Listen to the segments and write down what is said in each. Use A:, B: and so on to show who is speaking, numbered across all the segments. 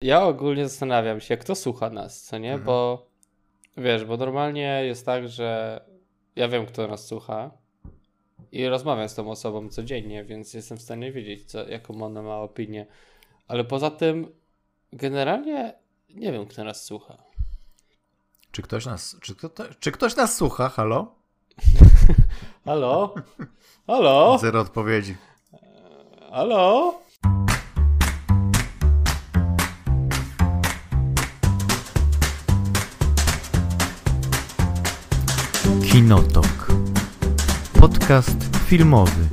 A: Ja ogólnie zastanawiam się, kto słucha nas, co nie?
B: Mhm.
A: Bo wiesz, bo normalnie jest tak, że ja wiem, kto nas słucha i rozmawiam z tą osobą codziennie, więc jestem w stanie wiedzieć, co, jaką ona ma opinię. Ale poza tym, generalnie nie wiem, kto nas słucha.
B: Czy ktoś nas, czy, kto, czy ktoś nas słucha? Halo?
A: Halo? Halo?
B: Zero odpowiedzi.
A: Halo?
B: Kinotok. Podcast filmowy.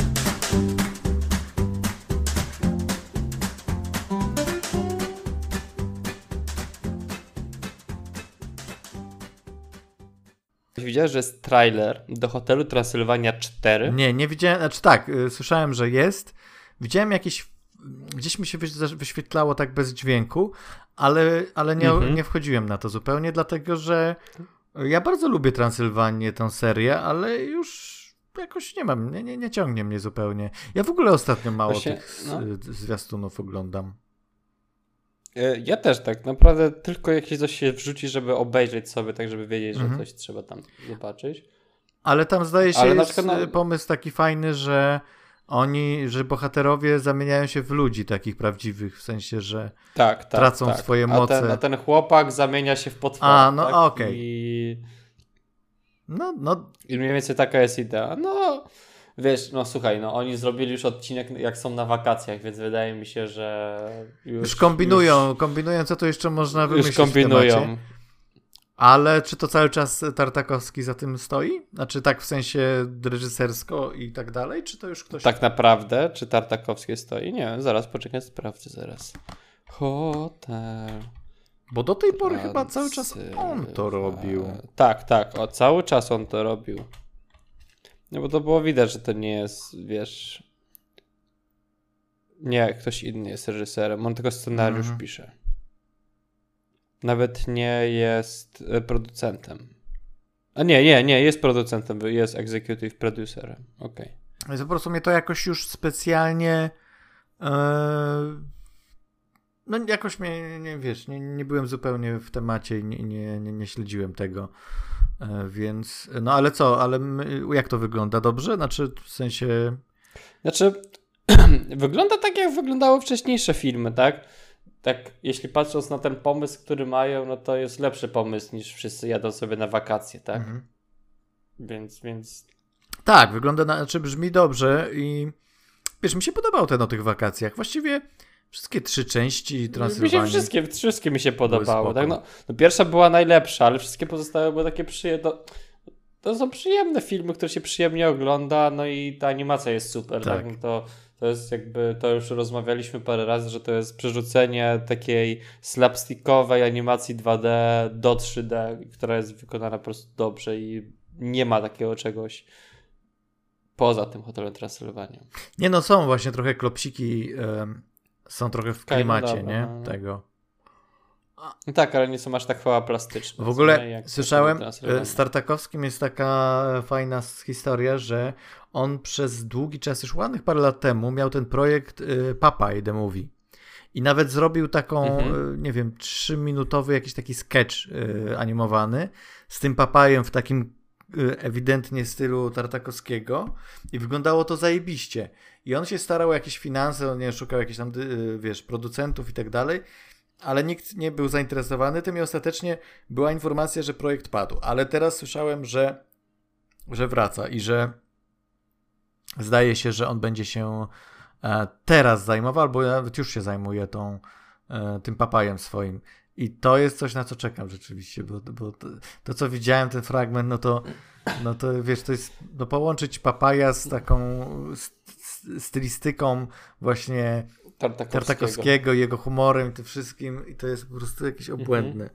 A: Widziałeś, że jest trailer do hotelu Transylwania 4?
B: Nie, nie widziałem, znaczy tak, y, słyszałem, że jest. Widziałem jakieś, gdzieś mi się wyś- wyświetlało tak bez dźwięku, ale, ale nie,
A: Mhm.
B: nie wchodziłem na to zupełnie, dlatego że ja bardzo lubię Transylwanię, tę serię, ale już jakoś nie mam, nie, nie, nie ciągnie mnie zupełnie. Ja w ogóle ostatnio mało
A: Właśnie,
B: tych
A: no.
B: zwiastunów oglądam.
A: E, Ja też tak, naprawdę tylko jakieś coś się wrzuci, żeby obejrzeć sobie, tak żeby wiedzieć,
B: Mhm.
A: że coś trzeba tam zobaczyć.
B: Ale tam zdaje się
A: Ale na
B: jest
A: przykład,
B: y, pomysł taki fajny, że oni, że bohaterowie zamieniają się w ludzi takich prawdziwych, w sensie, że
A: Tak, tak.
B: Tracą
A: tak.
B: swoje
A: A
B: moce.
A: ten, a ten chłopak zamienia się w potwora.
B: A, no
A: tak?
B: okej.
A: I,
B: no, no
A: I mniej więcej taka jest idea. No, wiesz, no słuchaj, no oni zrobili już odcinek, jak są na wakacjach, więc wydaje mi się, że już,
B: Już kombinują, kombinują, co to jeszcze można
A: Już,
B: wymyślić
A: już kombinują.
B: Ale czy to cały czas Tartakowski za tym stoi? Znaczy tak w sensie reżysersko i tak dalej, czy to już ktoś...
A: Tak naprawdę, czy Tartakowskie stoi? Nie zaraz poczekaj, sprawdzę zaraz. Hotel.
B: Bo do tej pory chyba cały czas on to robił.
A: Tak, tak, o, cały czas on to robił. No bo to było widać, że to nie jest, wiesz... Nie, ktoś inny jest reżyserem, on tylko scenariusz
B: Mhm.
A: pisze. Nawet nie jest e, producentem. A nie, nie, nie, jest producentem, jest executive producerem. Okej.
B: Więc po prostu mnie to jakoś już specjalnie... e, No jakoś mnie, nie wiesz, nie, nie byłem zupełnie w temacie i nie, nie, nie, nie śledziłem tego. E, Więc, no ale co, ale my, jak to wygląda? Dobrze? Znaczy w sensie...
A: Znaczy, wygląda tak, jak wyglądały wcześniejsze filmy, tak? Tak, jeśli patrząc na ten pomysł, który mają, no to jest lepszy pomysł niż wszyscy jadą sobie na wakacje, tak?
B: Mhm.
A: Więc, więc
B: Tak, wygląda na, znaczy brzmi dobrze i wiesz, mi się podobał ten o tych wakacjach. Właściwie wszystkie trzy części
A: mi się
B: Transylwanii.
A: wszystkie, wszystkie mi się podobały, tak? No, no pierwsza była najlepsza, ale wszystkie pozostałe były takie przyjemne. To są przyjemne filmy, które się przyjemnie ogląda, no i ta animacja jest super, tak?
B: Tak.
A: No to, to jest jakby, to już rozmawialiśmy parę razy, że to jest przerzucenie takiej slapstickowej animacji 2D do 3D, która jest wykonana po prostu dobrze i nie ma takiego czegoś poza tym Hotelem Transylwania.
B: Nie no, są właśnie trochę klopsiki, są trochę w
A: Okej, no
B: klimacie, nie?
A: no.
B: Tego.
A: No tak, ale nie są aż tak chwała plastyczne.
B: W ogóle słyszałem, e, z Tartakowskim jest taka fajna historia, że on przez długi czas, już ładnych parę lat temu, miał ten projekt e, Popeye The Movie. I nawet zrobił taką,
A: Mhm.
B: e, nie wiem, trzyminutowy jakiś taki sketch animowany z tym papajem w takim ewidentnie stylu Tartakowskiego i wyglądało to zajebiście. I on się starał o jakieś finanse, on nie szukał jakichś tam, wiesz, producentów i tak dalej, ale nikt nie był zainteresowany tym i ostatecznie była informacja, że projekt padł. Ale teraz słyszałem, że, że wraca i że zdaje się, że on będzie się e, teraz zajmował, albo nawet już się zajmuje tą, e, tym papajem swoim. I to jest coś, na co czekam rzeczywiście, bo, bo to, to, co widziałem, ten fragment, no to, no to wiesz, to jest no, połączyć papaja z taką st- st- stylistyką właśnie
A: Tartakowskiego.
B: Tartakowskiego, jego humorem i tym wszystkim i to jest po prostu jakieś obłędne.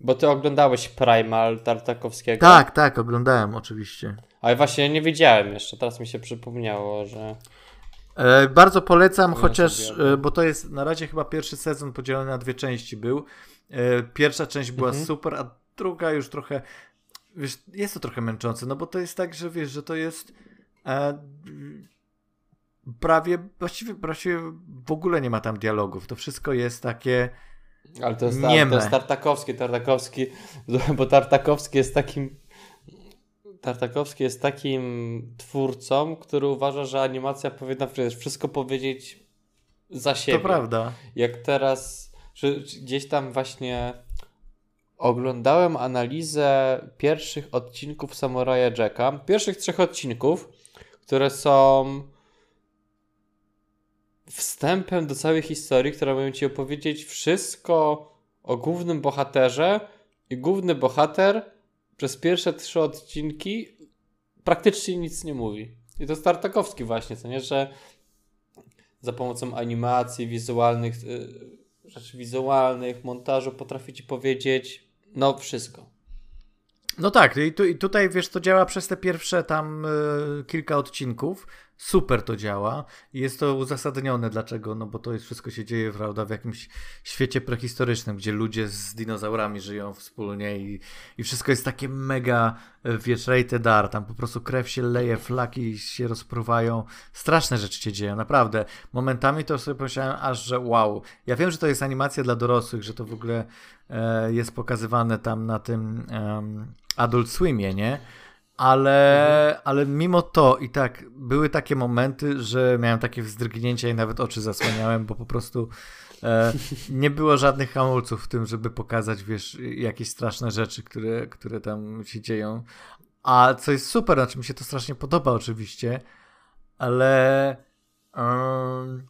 A: Bo ty oglądałeś Primal Tartakowskiego.
B: Tak, tak, oglądałem oczywiście.
A: Ale właśnie nie widziałem jeszcze, teraz mi się przypomniało, że...
B: E, bardzo polecam,
A: Ja
B: chociaż,
A: sobie
B: e, bo to jest na razie chyba pierwszy sezon podzielony na dwie części był. E, pierwsza część była
A: Mhm.
B: super, a druga już trochę, wiesz, jest to trochę męczące, no bo to jest tak, że wiesz, że to jest e, prawie, właściwie, właściwie w ogóle nie ma tam dialogów. To wszystko jest takie
A: ale to jest, nieme. to jest Tartakowski, Tartakowski, bo Tartakowski jest takim Tartakowski jest takim twórcą, który uważa, że animacja powinna wszystko powiedzieć za siebie.
B: To prawda.
A: Jak teraz, czy, gdzieś tam właśnie oglądałem analizę pierwszych odcinków Samuraja Jacka, pierwszych trzech odcinków, które są wstępem do całej historii, która mają ci opowiedzieć wszystko o głównym bohaterze i główny bohater przez pierwsze trzy odcinki praktycznie nic nie mówi. I to Startakowski właśnie, co nie, że za pomocą animacji, wizualnych, y, rzeczy wizualnych, montażu potrafi ci powiedzieć no wszystko.
B: No tak, i, tu, i tutaj wiesz, to działa przez te pierwsze tam y, kilka odcinków, super to działa i jest to uzasadnione. Dlaczego? No bo to jest wszystko się dzieje prawda, w jakimś świecie prehistorycznym, gdzie ludzie z dinozaurami żyją wspólnie i, i wszystko jest takie mega, wiesz, rated R. Tam po prostu krew się leje, flaki się rozpruwają. Straszne rzeczy się dzieją, naprawdę. Momentami to sobie pomyślałem aż, że wow. Ja wiem, że to jest animacja dla dorosłych, że to w ogóle e, jest pokazywane tam na tym Adult Swimie, nie? Ale, mhm. ale mimo to i tak były takie momenty, że miałem takie wzdrygnięcia i nawet oczy zasłaniałem, bo po prostu e, nie było żadnych hamulców w tym, żeby pokazać, wiesz, jakieś straszne rzeczy, które, które tam się dzieją. A co jest super, znaczy mi się to strasznie podoba oczywiście, ale um,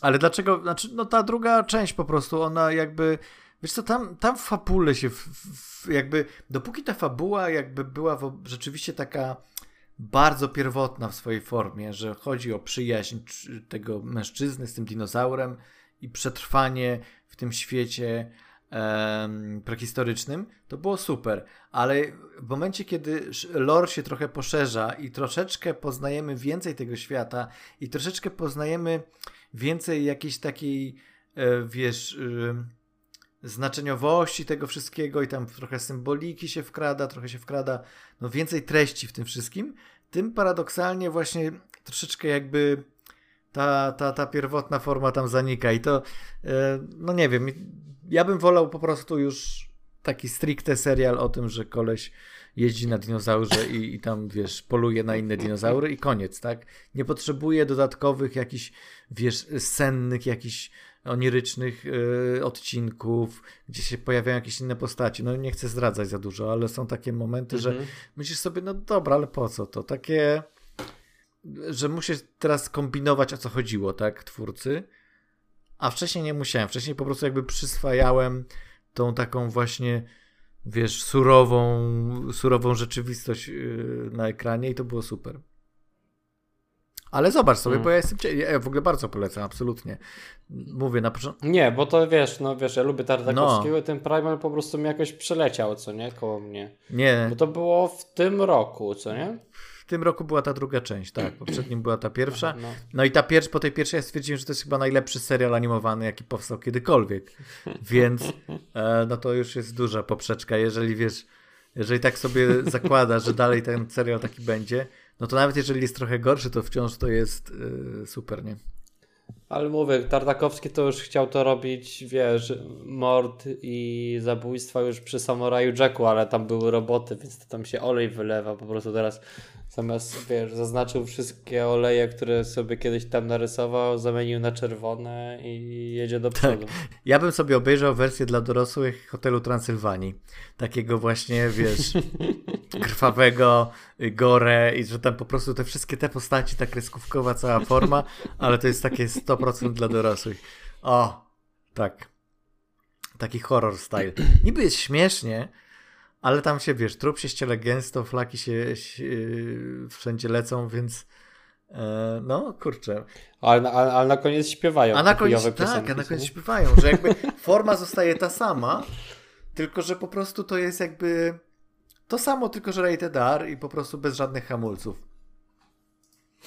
B: ale dlaczego, znaczy no ta druga część po prostu, ona jakby Wiesz co, tam, tam w fabule się, w, w, jakby, dopóki ta fabuła jakby była w, rzeczywiście taka bardzo pierwotna w swojej formie, że chodzi o przyjaźń tego mężczyzny z tym dinozaurem i przetrwanie w tym świecie um, prehistorycznym, to było super. Ale w momencie, kiedy lore się trochę poszerza i troszeczkę poznajemy więcej tego świata i troszeczkę poznajemy więcej jakiejś takiej, e, wiesz... Y, znaczeniowości tego wszystkiego i tam trochę symboliki się wkrada, trochę się wkrada, no więcej treści w tym wszystkim, tym paradoksalnie właśnie troszeczkę jakby ta, ta, ta pierwotna forma tam zanika i to, e, no nie wiem, ja bym wolał po prostu już taki stricte serial o tym, że koleś jeździ na dinozaurze i, i tam, wiesz, poluje na inne dinozaury i koniec, tak? Nie potrzebuje dodatkowych jakichś, wiesz, sennych jakichś onirycznych y, odcinków, gdzie się pojawiają jakieś inne postaci. No nie chcę zdradzać za dużo, ale są takie momenty, że mhm. myślisz sobie, no dobra, ale po co to? Takie, że musisz teraz kombinować o co chodziło, tak, twórcy. A wcześniej nie musiałem. Wcześniej po prostu jakby przyswajałem tą taką właśnie, wiesz, surową, surową rzeczywistość y, na ekranie i to było super. Ale zobacz sobie, hmm. bo ja jestem. Ja w ogóle bardzo polecam, absolutnie. Mówię na początku.
A: Nie, bo to wiesz, no wiesz, ja lubię Tartakowskiego no. ten Primal po prostu mi jakoś przeleciał, co nie, koło mnie.
B: Nie.
A: Bo to było w tym roku, co nie?
B: W tym roku była ta druga część, tak. Poprzednim była ta pierwsza. No, no i ta pierwsza, po tej pierwszej ja stwierdziłem, że to jest chyba najlepszy serial animowany, jaki powstał kiedykolwiek. Więc e, no to już jest duża poprzeczka. Jeżeli wiesz, jeżeli tak sobie zakłada, że dalej ten serial taki będzie, no to nawet jeżeli jest trochę gorszy, to wciąż to jest yy, super, nie?
A: Ale mówię, Tartakowski to już chciał to robić, wiesz, mord i zabójstwa już przy Samuraju Jacku, ale tam były roboty, więc to tam się olej wylewa. Po prostu teraz zamiast, wiesz, zaznaczył wszystkie oleje, które sobie kiedyś tam narysował, zamienił na czerwone i jedzie do przodu. Tak.
B: Ja bym sobie obejrzał wersję dla dorosłych Hotelu Transylwanii. Takiego właśnie, wiesz, krwawego, gore i że tam po prostu te wszystkie te postaci, ta kreskówkowa cała forma, ale to jest takie 100% dla dorosłych. O, tak. Taki horror style. Niby jest śmiesznie, ale tam się, wiesz, trup się ściele gęsto, flaki się, się wszędzie lecą, więc e, no, kurczę.
A: Ale, ale, ale, na koniec śpiewają.
B: A na koniec, tak, a na koniec śpiewają, że jakby forma zostaje ta sama, tylko że po prostu to jest jakby to samo, tylko że rated R i po prostu bez żadnych hamulców.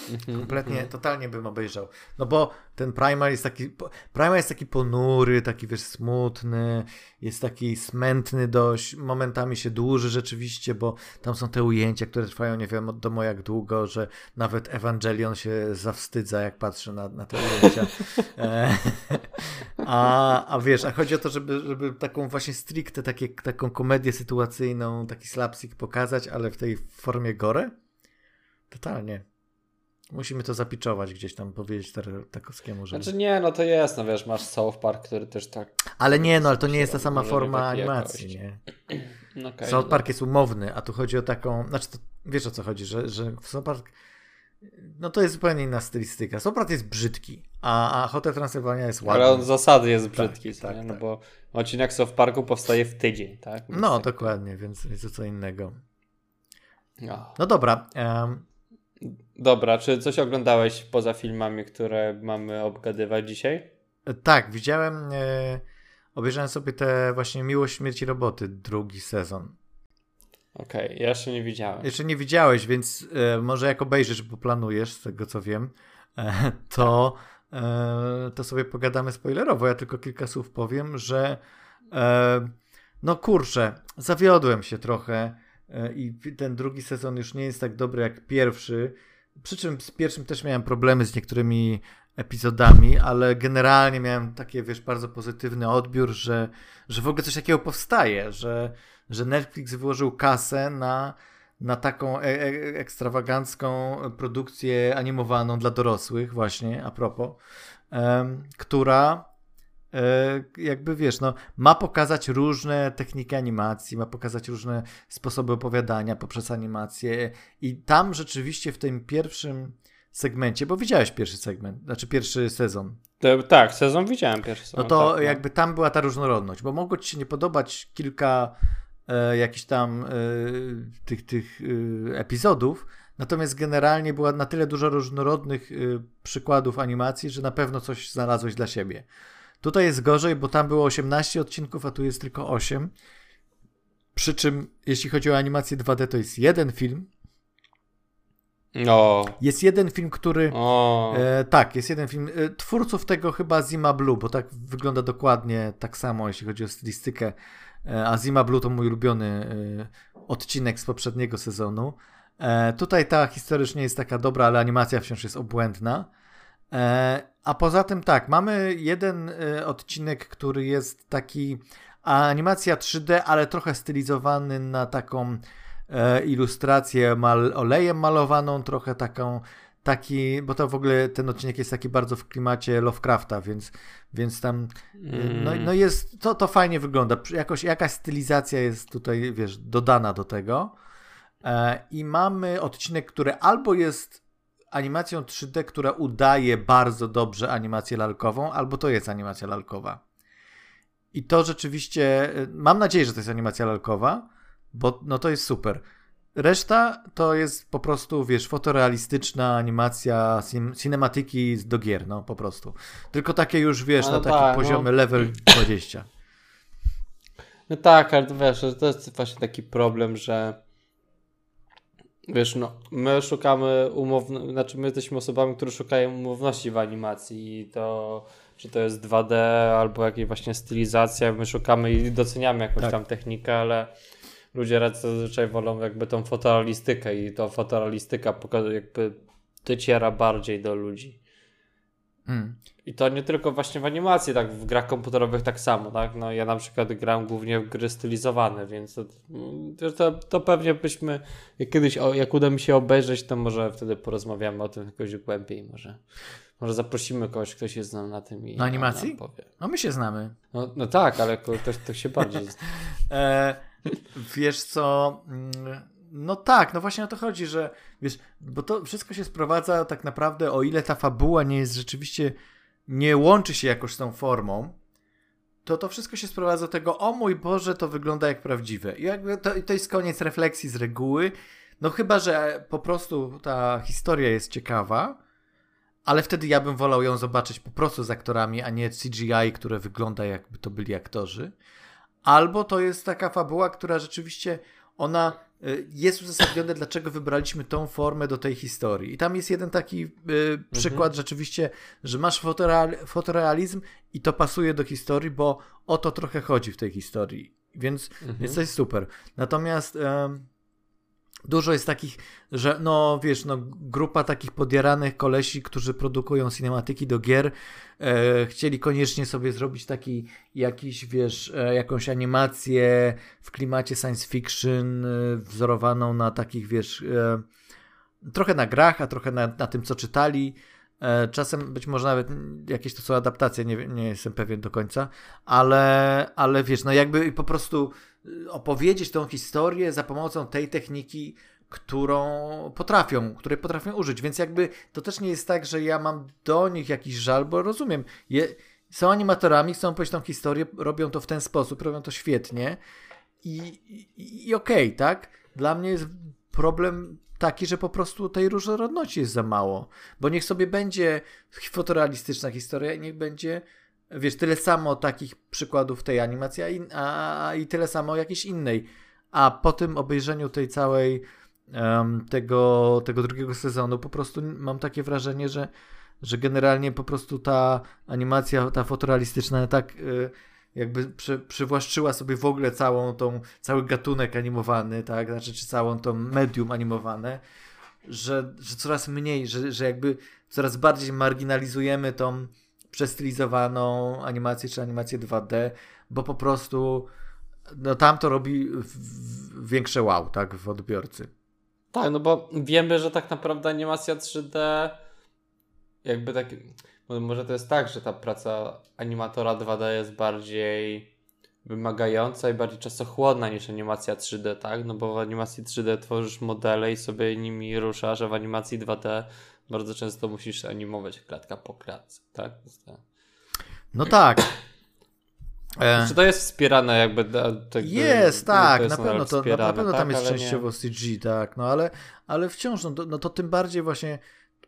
B: Mhm, Kompletnie, mhm. totalnie bym obejrzał. No bo ten Primal jest taki, Primal jest taki ponury, taki wiesz, smutny, jest taki smętny dość, momentami się dłuży rzeczywiście, bo tam są te ujęcia, które trwają nie wiem domu jak długo, że nawet Evangelion się zawstydza, jak patrzy na, na te ujęcia. E, a, a wiesz, a chodzi o to, żeby, żeby taką właśnie stricte, takie, taką komedię sytuacyjną, taki slapstick pokazać, ale w tej formie gore? Totalnie. Musimy to zapiczować gdzieś tam, powiedzieć Tartakowskiemu,
A: że... Znaczy nie, no to jest, no wiesz, masz South Park, który też tak...
B: Ale nie, no ale to nie jest ta sama forma animacji, nie? Okay, South Park jest umowny, a tu chodzi o taką... Znaczy, to, wiesz o co chodzi, że, że w South Park... No to jest zupełnie inna stylistyka. South Park jest brzydki, a, a Hotel Transylvania jest ładny.
A: Ale on z zasady jest tak, brzydki, tak, tak, no tak. bo odcinek South Parku powstaje w tydzień, tak?
B: Więc no, tak... dokładnie, więc jest to co innego. No, no dobra. Um,
A: Dobra, czy coś oglądałeś poza filmami, które mamy obgadywać dzisiaj?
B: Tak, widziałem, e, obejrzałem sobie te właśnie Miłość Śmierci Roboty, drugi sezon.
A: Okej, okay, ja jeszcze nie widziałem.
B: Jeszcze nie widziałeś, więc e, może jak obejrzysz, bo planujesz, z tego co wiem, e, to, e, to sobie pogadamy spoilerowo. Ja tylko kilka słów powiem, że e, no kurczę, zawiodłem się trochę e, i ten drugi sezon już nie jest tak dobry jak pierwszy. Przy czym z pierwszym też miałem problemy z niektórymi epizodami, ale generalnie miałem takie, wiesz, bardzo pozytywny odbiór, że, że w ogóle coś takiego powstaje, że, że Netflix wyłożył kasę na, na taką e e ekstrawagancką produkcję animowaną dla dorosłych, właśnie a propos, która E, jakby wiesz, no, ma pokazać różne techniki animacji, ma pokazać różne sposoby opowiadania poprzez animację i tam rzeczywiście w tym pierwszym segmencie, bo widziałeś pierwszy segment, znaczy pierwszy sezon.
A: To, tak, sezon widziałem pierwszy sezon.
B: No to
A: tak,
B: no. jakby tam była ta różnorodność, bo mogło ci się nie podobać kilka e, jakichś tam e, tych, tych e, epizodów, natomiast generalnie była na tyle dużo różnorodnych e, przykładów animacji, że na pewno coś znalazłeś dla siebie. Tutaj jest gorzej, bo tam było 18 odcinków, a tu jest tylko 8. Przy czym, jeśli chodzi o animację 2D, to jest jeden film.
A: No.
B: Jest jeden film, który. E, tak, jest jeden film. E, twórców tego chyba Zima Blue, bo tak wygląda dokładnie tak samo, jeśli chodzi o stylistykę. E, a Zima Blue to mój ulubiony e, odcinek z poprzedniego sezonu. E, tutaj ta historycznie jest taka dobra, ale animacja wciąż jest obłędna. E, a poza tym tak, mamy jeden e, odcinek, który jest taki animacja 3D, ale trochę stylizowany na taką e, ilustrację mal, olejem malowaną, trochę taką taki, bo to w ogóle ten odcinek jest taki bardzo w klimacie Lovecrafta, więc, więc tam no, no jest, to, to fajnie wygląda. Jakoś, jakaś stylizacja jest tutaj, wiesz, dodana do tego. I mamy odcinek, który albo jest animacją 3D, która udaje bardzo dobrze animację lalkową, albo to jest animacja lalkowa. I to rzeczywiście, y, mam nadzieję, że to jest animacja lalkowa, bo no to jest super. Reszta to jest po prostu, wiesz, fotorealistyczna animacja cin cinematyki do gier, no po prostu. Tylko takie już, wiesz, no na taki tak, poziomie no. level 20.
A: No tak, ale wiesz, to jest właśnie taki problem, że Wiesz, no, my szukamy umowności, znaczy my jesteśmy osobami, które szukają umowności w animacji i to, czy to jest 2D albo jakieś właśnie stylizacja, my szukamy i doceniamy jakąś tak. tam technikę, ale ludzie zazwyczaj wolą jakby tą fotorealistykę i to fotorealistyka jakby dociera bardziej do ludzi. Mm. I to nie tylko właśnie w animacji, tak w grach komputerowych tak samo, tak? No ja na przykład gram głównie w gry stylizowane, więc to, to, to pewnie byśmy jak kiedyś, jak uda mi się obejrzeć, to może wtedy porozmawiamy o tym jakoś głębiej, może. Może zaprosimy kogoś, kto się zna na tym i
B: na animacji? powie. No my się znamy.
A: No, no tak, ale ktoś, kto się bardziej zna.
B: e, wiesz co... Mm no tak, no właśnie o to chodzi, że wiesz, bo to wszystko się sprowadza tak naprawdę, o ile ta fabuła nie jest rzeczywiście, nie łączy się jakoś z tą formą, to to wszystko się sprowadza do tego, o mój Boże, to wygląda jak prawdziwe. I jakby to, to jest koniec refleksji z reguły, no chyba, że po prostu ta historia jest ciekawa, ale wtedy ja bym wolał ją zobaczyć po prostu z aktorami, a nie CGI, które wygląda jakby to byli aktorzy. Albo to jest taka fabuła, która rzeczywiście ona jest uzasadnione, dlaczego wybraliśmy tą formę do tej historii. I tam jest jeden taki y, przykład mhm. rzeczywiście, że masz fotoreal, fotorealizm i to pasuje do historii, bo o to trochę chodzi w tej historii. Więc, mhm. więc to jest super. Natomiast... Y, Dużo jest takich, że no wiesz, no grupa takich podjaranych kolesi, którzy produkują cinematyki do gier, e, chcieli koniecznie sobie zrobić taki jakiś, wiesz, e, jakąś animację w klimacie science fiction, e, wzorowaną na takich, wiesz, e, trochę na grach, a trochę na, na tym, co czytali. E, czasem być może nawet jakieś to są adaptacje, nie, nie jestem pewien do końca, ale, ale wiesz, no jakby po prostu opowiedzieć tą historię za pomocą tej techniki, którą potrafią, której potrafią użyć. Więc jakby to też nie jest tak, że ja mam do nich jakiś żal, bo rozumiem, je, są animatorami, chcą opowiedzieć tą historię, robią to w ten sposób, robią to świetnie i, i, i okej, okay, tak? Dla mnie jest problem taki, że po prostu tej różnorodności jest za mało. Bo niech sobie będzie fotorealistyczna historia i niech będzie wiesz, tyle samo takich przykładów tej animacji, a, a i tyle samo jakiejś innej. A po tym obejrzeniu tej całej um, tego, tego drugiego sezonu po prostu mam takie wrażenie, że, że generalnie po prostu ta animacja, ta fotorealistyczna tak y, jakby przy, przywłaszczyła sobie w ogóle całą tą, cały gatunek animowany, tak, znaczy czy całą tą medium animowane, że, że coraz mniej, że, że jakby coraz bardziej marginalizujemy tą przestylizowaną animację czy animację 2D, bo po prostu no tam to robi większe wow, tak, w odbiorcy.
A: Tak, no bo wiemy, że tak naprawdę animacja 3D jakby tak, może to jest tak, że ta praca animatora 2D jest bardziej wymagająca i bardziej czasochłonna niż animacja 3D, tak? No bo w animacji 3D tworzysz modele i sobie nimi ruszasz, a w animacji 2D bardzo często musisz animować klatka po klatce, tak?
B: No tak.
A: E... Czy to jest wspierane jakby?
B: Tak, jest, tak, jest na pewno, to, na, na pewno tak, tam jest częściowo nie... CG, tak, no ale, ale wciąż, no to, no to tym bardziej właśnie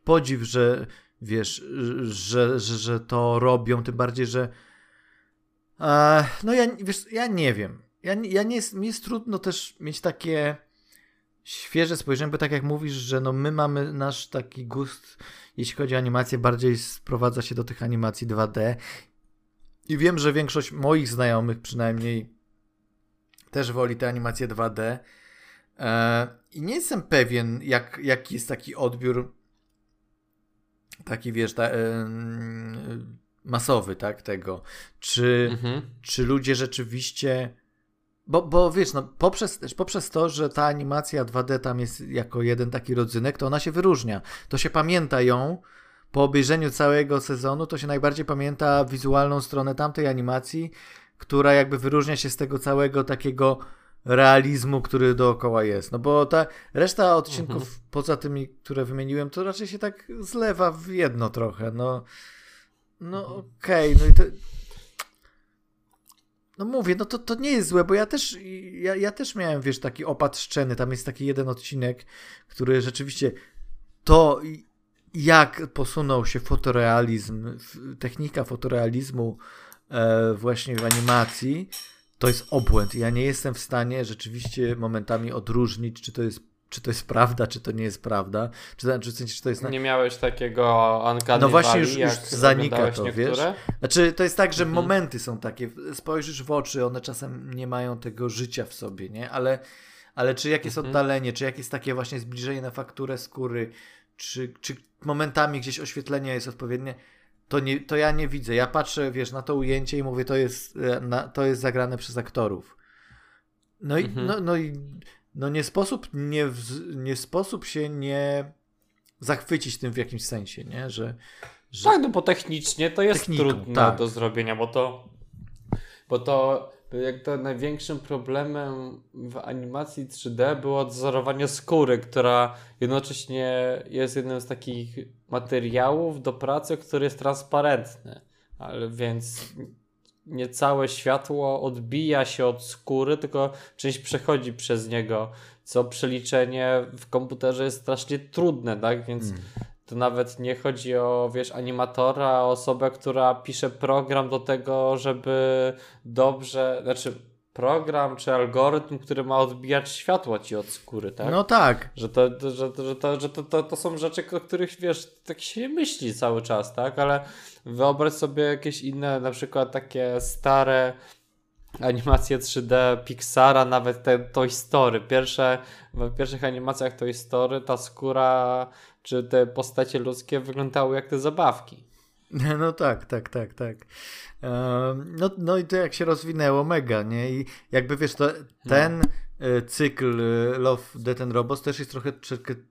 B: podziw, że wiesz, że, że, że to robią, tym bardziej, że e, no ja, wiesz, ja nie wiem. Ja, ja nie jest, mi jest trudno też mieć takie świeże spojrzenie, bo tak jak mówisz, że no my mamy nasz taki gust, jeśli chodzi o animację, bardziej sprowadza się do tych animacji 2D. I wiem, że większość moich znajomych przynajmniej też woli te animacje 2D. E, I nie jestem pewien, jak, jaki jest taki odbiór taki, wiesz, ta, masowy, tak, tego. Czy, mhm. czy ludzie rzeczywiście bo, bo wiesz, no, poprzez, poprzez to, że ta animacja 2D tam jest jako jeden taki rodzynek, to ona się wyróżnia. To się pamięta ją po obejrzeniu całego sezonu, to się najbardziej pamięta wizualną stronę tamtej animacji, która jakby wyróżnia się z tego całego takiego realizmu, który dookoła jest. No bo ta reszta odcinków, mhm. poza tymi, które wymieniłem, to raczej się tak zlewa w jedno trochę. No, no mhm. okej, okay, no i to no mówię, no to, to nie jest złe, bo ja też, ja, ja też miałem, wiesz, taki opad szczeny. Tam jest taki jeden odcinek, który rzeczywiście to, jak posunął się fotorealizm, technika fotorealizmu e, właśnie w animacji, to jest obłęd. Ja nie jestem w stanie rzeczywiście momentami odróżnić, czy to jest czy to jest prawda, czy to nie jest prawda. Czy, czy, czy, czy to jest...
A: Nie miałeś takiego Uncanny
B: No właśnie już, już zanika to, niektóre? wiesz. Znaczy to jest tak, że mhm. momenty są takie, spojrzysz w oczy, one czasem nie mają tego życia w sobie, nie? Ale, ale czy jakieś mhm. oddalenie, czy jakieś takie właśnie zbliżenie na fakturę skóry, czy, czy momentami gdzieś oświetlenie jest odpowiednie, to, nie, to ja nie widzę. Ja patrzę, wiesz, na to ujęcie i mówię, to jest, e, na, to jest zagrane przez aktorów. No i, mhm. no, no i no nie sposób, nie, nie sposób się nie zachwycić tym w jakimś sensie, nie? Że, że...
A: Tak, no bo technicznie to jest Techniką, trudne tak. do zrobienia, bo to bo to jak to największym problemem w animacji 3D było odzorowanie skóry, która jednocześnie jest jednym z takich materiałów do pracy, który jest transparentny. Ale więc nie całe światło odbija się od skóry, tylko część przechodzi przez niego, co przeliczenie w komputerze jest strasznie trudne, tak? Więc mm. To nawet nie chodzi o, wiesz, animatora, a osobę, która pisze program do tego, żeby dobrze, znaczy program czy algorytm, który ma odbijać światło ci od skóry, tak?
B: No tak.
A: Że to, że, że to, że to, to, to są rzeczy, o których wiesz, tak się nie myśli cały czas, tak? Ale wyobraź sobie jakieś inne, na przykład takie stare animacje 3D Pixara, nawet te Toy Story. Pierwsze, w pierwszych animacjach Toy Story ta skóra czy te postacie ludzkie wyglądały jak te zabawki.
B: No tak, tak, tak, tak. No, no i to jak się rozwinęło mega, nie? I jakby wiesz, to ten no. cykl e, Love, Death and Robots też jest trochę,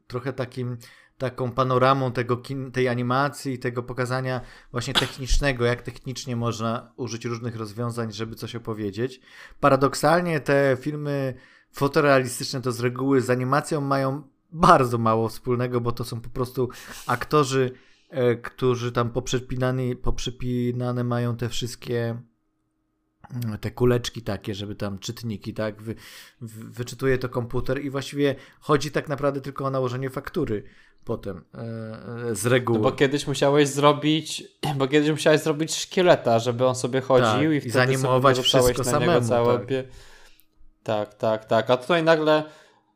B: trochę takim taką panoramą tego kin, tej animacji, tego pokazania właśnie technicznego, jak technicznie można użyć różnych rozwiązań, żeby coś opowiedzieć. Paradoksalnie te filmy fotorealistyczne to z reguły z animacją mają bardzo mało wspólnego, bo to są po prostu aktorzy, e, którzy tam poprzypinane, poprzypinane mają te wszystkie mm, te kuleczki takie, żeby tam czytniki, tak, wy, wy, wyczytuje to komputer i właściwie chodzi tak naprawdę tylko o nałożenie faktury potem e, z reguły.
A: No bo kiedyś musiałeś zrobić, bo kiedyś musiałeś zrobić szkieleta, żeby on sobie chodził
B: tak,
A: i,
B: i wtedy zanimować wszystko na samemu. Całe... Tak.
A: tak, tak, tak. A tutaj nagle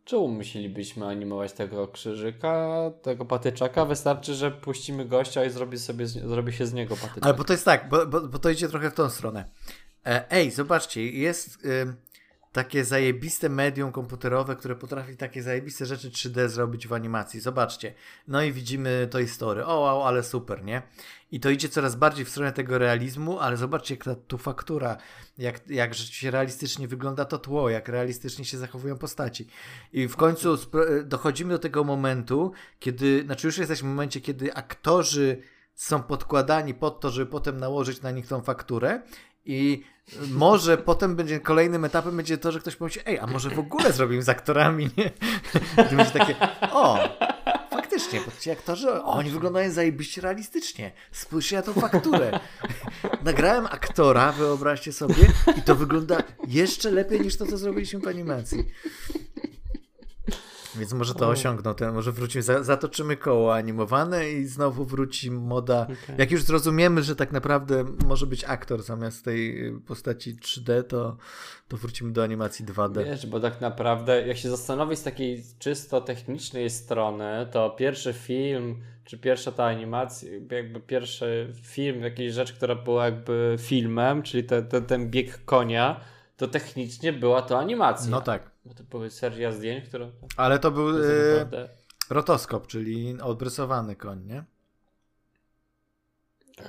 A: Czemu musielibyśmy animować tego krzyżyka, tego patyczaka? Wystarczy, że puścimy gościa i zrobi, sobie, zrobi się z niego patyczek.
B: Ale bo to jest tak, bo, bo, bo to idzie trochę w tą stronę. E, ej, zobaczcie, jest y, takie zajebiste medium komputerowe, które potrafi takie zajebiste rzeczy 3D zrobić w animacji. Zobaczcie. No i widzimy Toy Story. O, wow, ale super, nie? I to idzie coraz bardziej w stronę tego realizmu, ale zobaczcie, jak ta tu faktura, jak, jak rzeczywiście realistycznie wygląda to tło, jak realistycznie się zachowują postaci. I w końcu dochodzimy do tego momentu, kiedy, znaczy już jesteśmy w momencie, kiedy aktorzy są podkładani pod to, żeby potem nałożyć na nich tą fakturę i może potem będzie kolejnym etapem będzie to, że ktoś pomyśli, ej, a może w ogóle zrobimy z aktorami, nie? I będzie takie, o, faktycznie, bo ci aktorzy, oni wyglądają zajebiście realistycznie. Spójrzcie na tą fakturę. Nagrałem aktora, wyobraźcie sobie, i to wygląda jeszcze lepiej niż to, co zrobiliśmy w animacji. Więc może to osiągną, ten, może wrócimy, zatoczymy koło animowane i znowu wróci moda. Okay. Jak już zrozumiemy, że tak naprawdę może być aktor zamiast tej postaci 3D, to, to wrócimy do animacji 2D.
A: Wiesz, bo tak naprawdę, jak się zastanowić z takiej czysto technicznej strony, to pierwszy film, czy pierwsza ta animacja, jakby pierwszy film, jakiejś rzecz, która była jakby filmem, czyli te, te, ten bieg konia, to technicznie była to animacja.
B: No tak.
A: Bo to były seria zdjęć, które...
B: Ale to był yy, naprawdę... rotoskop, czyli odrysowany koń, nie?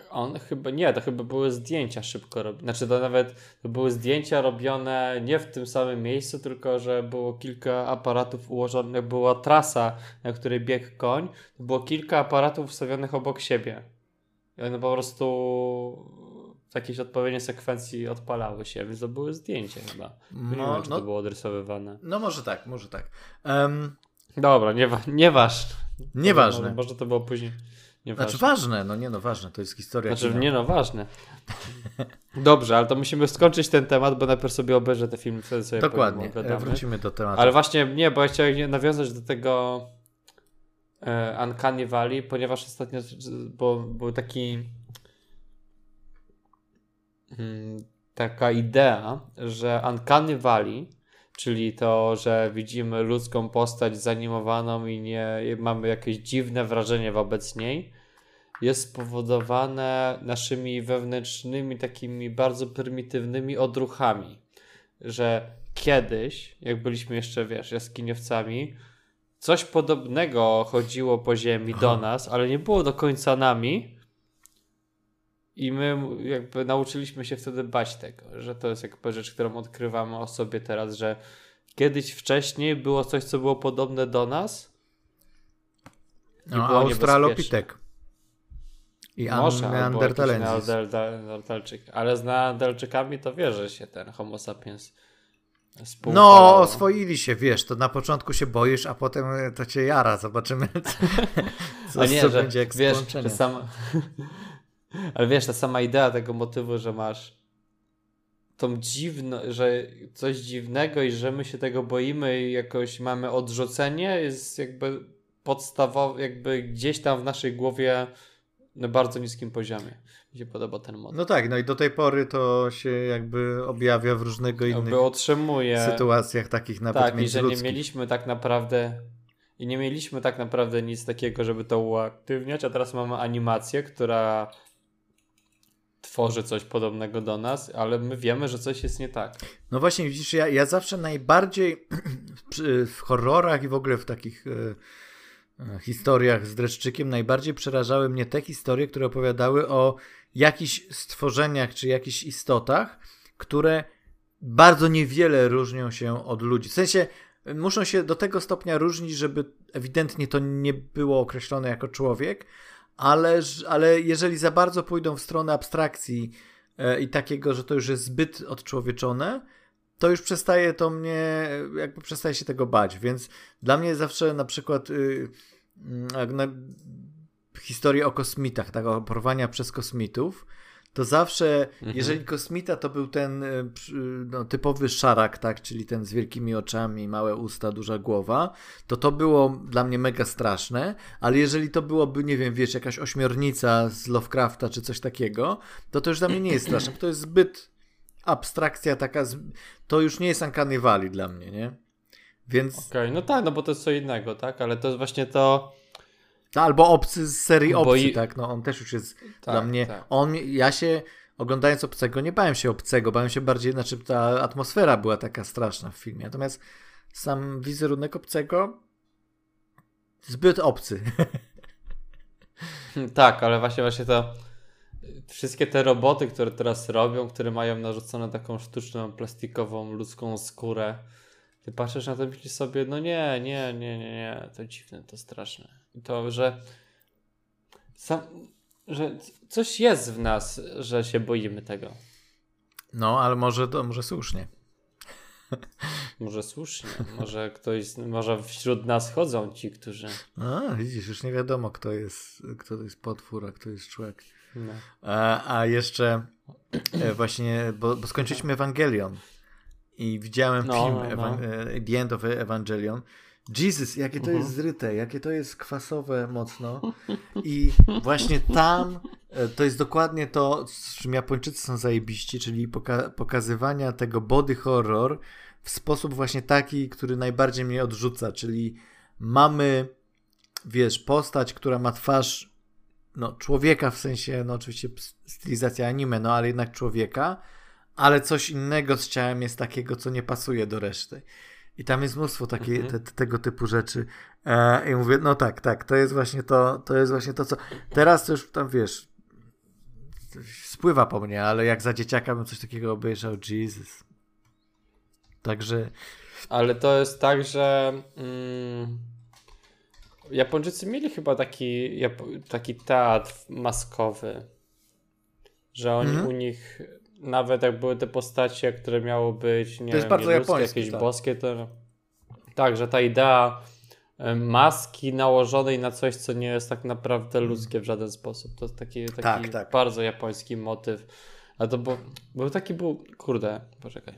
A: On chyba, nie, to chyba były zdjęcia szybko robione. Znaczy to nawet to były zdjęcia robione nie w tym samym miejscu, tylko że było kilka aparatów ułożonych, była trasa, na której biegł koń, to było kilka aparatów ustawionych obok siebie. I one po prostu w jakiejś odpowiedniej sekwencji odpalały się, więc to były zdjęcia chyba. No, nie wiem, czy no, to było odrysowywane.
B: No może tak, może tak. Um,
A: Dobra, nie, nieważne.
B: Nieważne.
A: Może, może to było później.
B: Nieważne. Znaczy ważne, no nie no ważne, to jest historia.
A: Znaczy nie no ważne. Dobrze, ale to musimy skończyć ten temat, bo najpierw sobie obejrzę te filmy, wtedy sobie
B: Dokładnie, wrócimy do tematu.
A: Ale właśnie nie, bo ja chciałem nawiązać do tego e, Uncanny Valley, ponieważ ostatnio, bo był taki taka idea, że Uncanny Valley, czyli to, że widzimy ludzką postać zanimowaną i nie mamy jakieś dziwne wrażenie wobec niej, jest spowodowane naszymi wewnętrznymi, takimi bardzo prymitywnymi odruchami. Że kiedyś, jak byliśmy jeszcze, wiesz, jaskiniowcami, coś podobnego chodziło po ziemi do nas, ale nie było do końca nami, i my jakby nauczyliśmy się wtedy bać tego, że to jest jakby rzecz, którą odkrywamy o sobie teraz, że kiedyś wcześniej było coś, co było podobne do nas.
B: I no, Australopitek. I
A: Może, Neandertalczyk. Ale z Neandertalczykami to wie, że się ten homo sapiens
B: no, oswoili się, wiesz, to na początku się boisz, a potem to cię jara. Zobaczymy, co, co, nie, co że, będzie jak wiesz, że sam,
A: ale wiesz, ta sama idea tego motywu, że masz tą dziwną, że coś dziwnego i że my się tego boimy i jakoś mamy odrzucenie, jest jakby podstawowe, jakby gdzieś tam w naszej głowie na bardzo niskim poziomie. Mi się podoba ten mod.
B: No tak, no i do tej pory to się jakby objawia w różnego innych
A: Jakby otrzymuje.
B: sytuacjach takich nawet
A: Tak, i że nie mieliśmy tak naprawdę i nie mieliśmy tak naprawdę nic takiego, żeby to uaktywniać, a teraz mamy animację, która tworzy coś podobnego do nas, ale my wiemy, że coś jest nie tak.
B: No właśnie, widzisz, ja, ja zawsze najbardziej w horrorach i w ogóle w takich e, e, historiach z dreszczykiem najbardziej przerażały mnie te historie, które opowiadały o jakichś stworzeniach czy jakichś istotach, które bardzo niewiele różnią się od ludzi. W sensie muszą się do tego stopnia różnić, żeby ewidentnie to nie było określone jako człowiek, ale, ale jeżeli za bardzo pójdą w stronę abstrakcji e, i takiego, że to już jest zbyt odczłowieczone, to już przestaje to mnie, jakby przestaje się tego bać, więc dla mnie zawsze na przykład y, mm, o kosmitach, tak, o porwania przez kosmitów, to zawsze,
A: Mhm.
B: jeżeli kosmita to był ten y, przy- no, typowy szarak, tak, czyli ten z wielkimi oczami, małe usta, duża głowa, to to było dla mnie mega straszne, ale jeżeli to byłoby, nie wiem, wiesz, jakaś ośmiornica z Lovecrafta czy coś takiego, to to już dla mnie nie jest straszne, bo to jest zbyt abstrakcja taka, to już nie jest Uncanny Valley dla mnie, nie? Więc,
A: Okej, no tak, no bo to jest co innego, tak? Ale to jest właśnie to.
B: No, albo Obcy z serii Obcy,
A: i-
B: tak, no on też już jest
A: Tak,
B: dla mnie,
A: tak.
B: on, ja się oglądając Obcego, nie bałem się Obcego, bałem się bardziej, znaczy ta atmosfera była taka straszna w filmie, natomiast sam wizerunek Obcego zbyt obcy.
A: Tak, ale właśnie właśnie to wszystkie te roboty, które teraz robią, które mają narzuconą taką sztuczną, plastikową, ludzką skórę, ty patrzysz na to i myślisz sobie, no nie, nie, nie, nie, nie, to dziwne, to straszne. To, że sam, że coś jest w nas, że się boimy tego.
B: No, ale może to, może słusznie.
A: Może słusznie, może ktoś, może wśród nas chodzą ci, którzy...
B: A, widzisz, już nie wiadomo, kto jest, kto to jest potwór, a kto jest człowiek.
A: No.
B: A, a jeszcze e, właśnie, bo, bo skończyliśmy Ewangelion i widziałem
A: No,
B: film
A: no, no.
B: E, The End of Evangelion. Jesus, jakie to
A: Mhm.
B: jest zryte, jakie to jest kwasowe mocno. I właśnie tam e, to jest dokładnie to, z czym Japończycy są zajebiści, czyli poka- pokazywania tego body horror w sposób właśnie taki, który najbardziej mnie odrzuca, czyli mamy, wiesz, postać, która ma twarz no, człowieka w sensie, no oczywiście stylizacja anime, no ale jednak człowieka, ale coś innego z ciałem jest takiego, co nie pasuje do reszty. I tam jest mnóstwo takie,
A: Mhm.
B: te, te, tego typu rzeczy. E, I mówię, no tak, tak, to jest właśnie to, to jest właśnie to, co. Teraz to już tam wiesz, spływa po mnie, ale jak za dzieciaka bym coś takiego obejrzał, Jesus. Także
A: Ale to jest tak, że mm, Japończycy mieli chyba taki, taki teatr maskowy, że oni
B: Mhm.
A: u nich nawet jak były te postacie, które miały być nie
B: To jest
A: wiem,
B: bardzo
A: nieludzkie,
B: japońskie,
A: jakieś
B: tak.
A: boskie, to tak, że ta idea em, maski nałożonej na coś, co nie jest tak naprawdę ludzkie w żaden sposób. To jest taki, taki
B: Tak, tak.
A: bardzo japoński motyw. A to był, był taki był, kurde, poczekaj.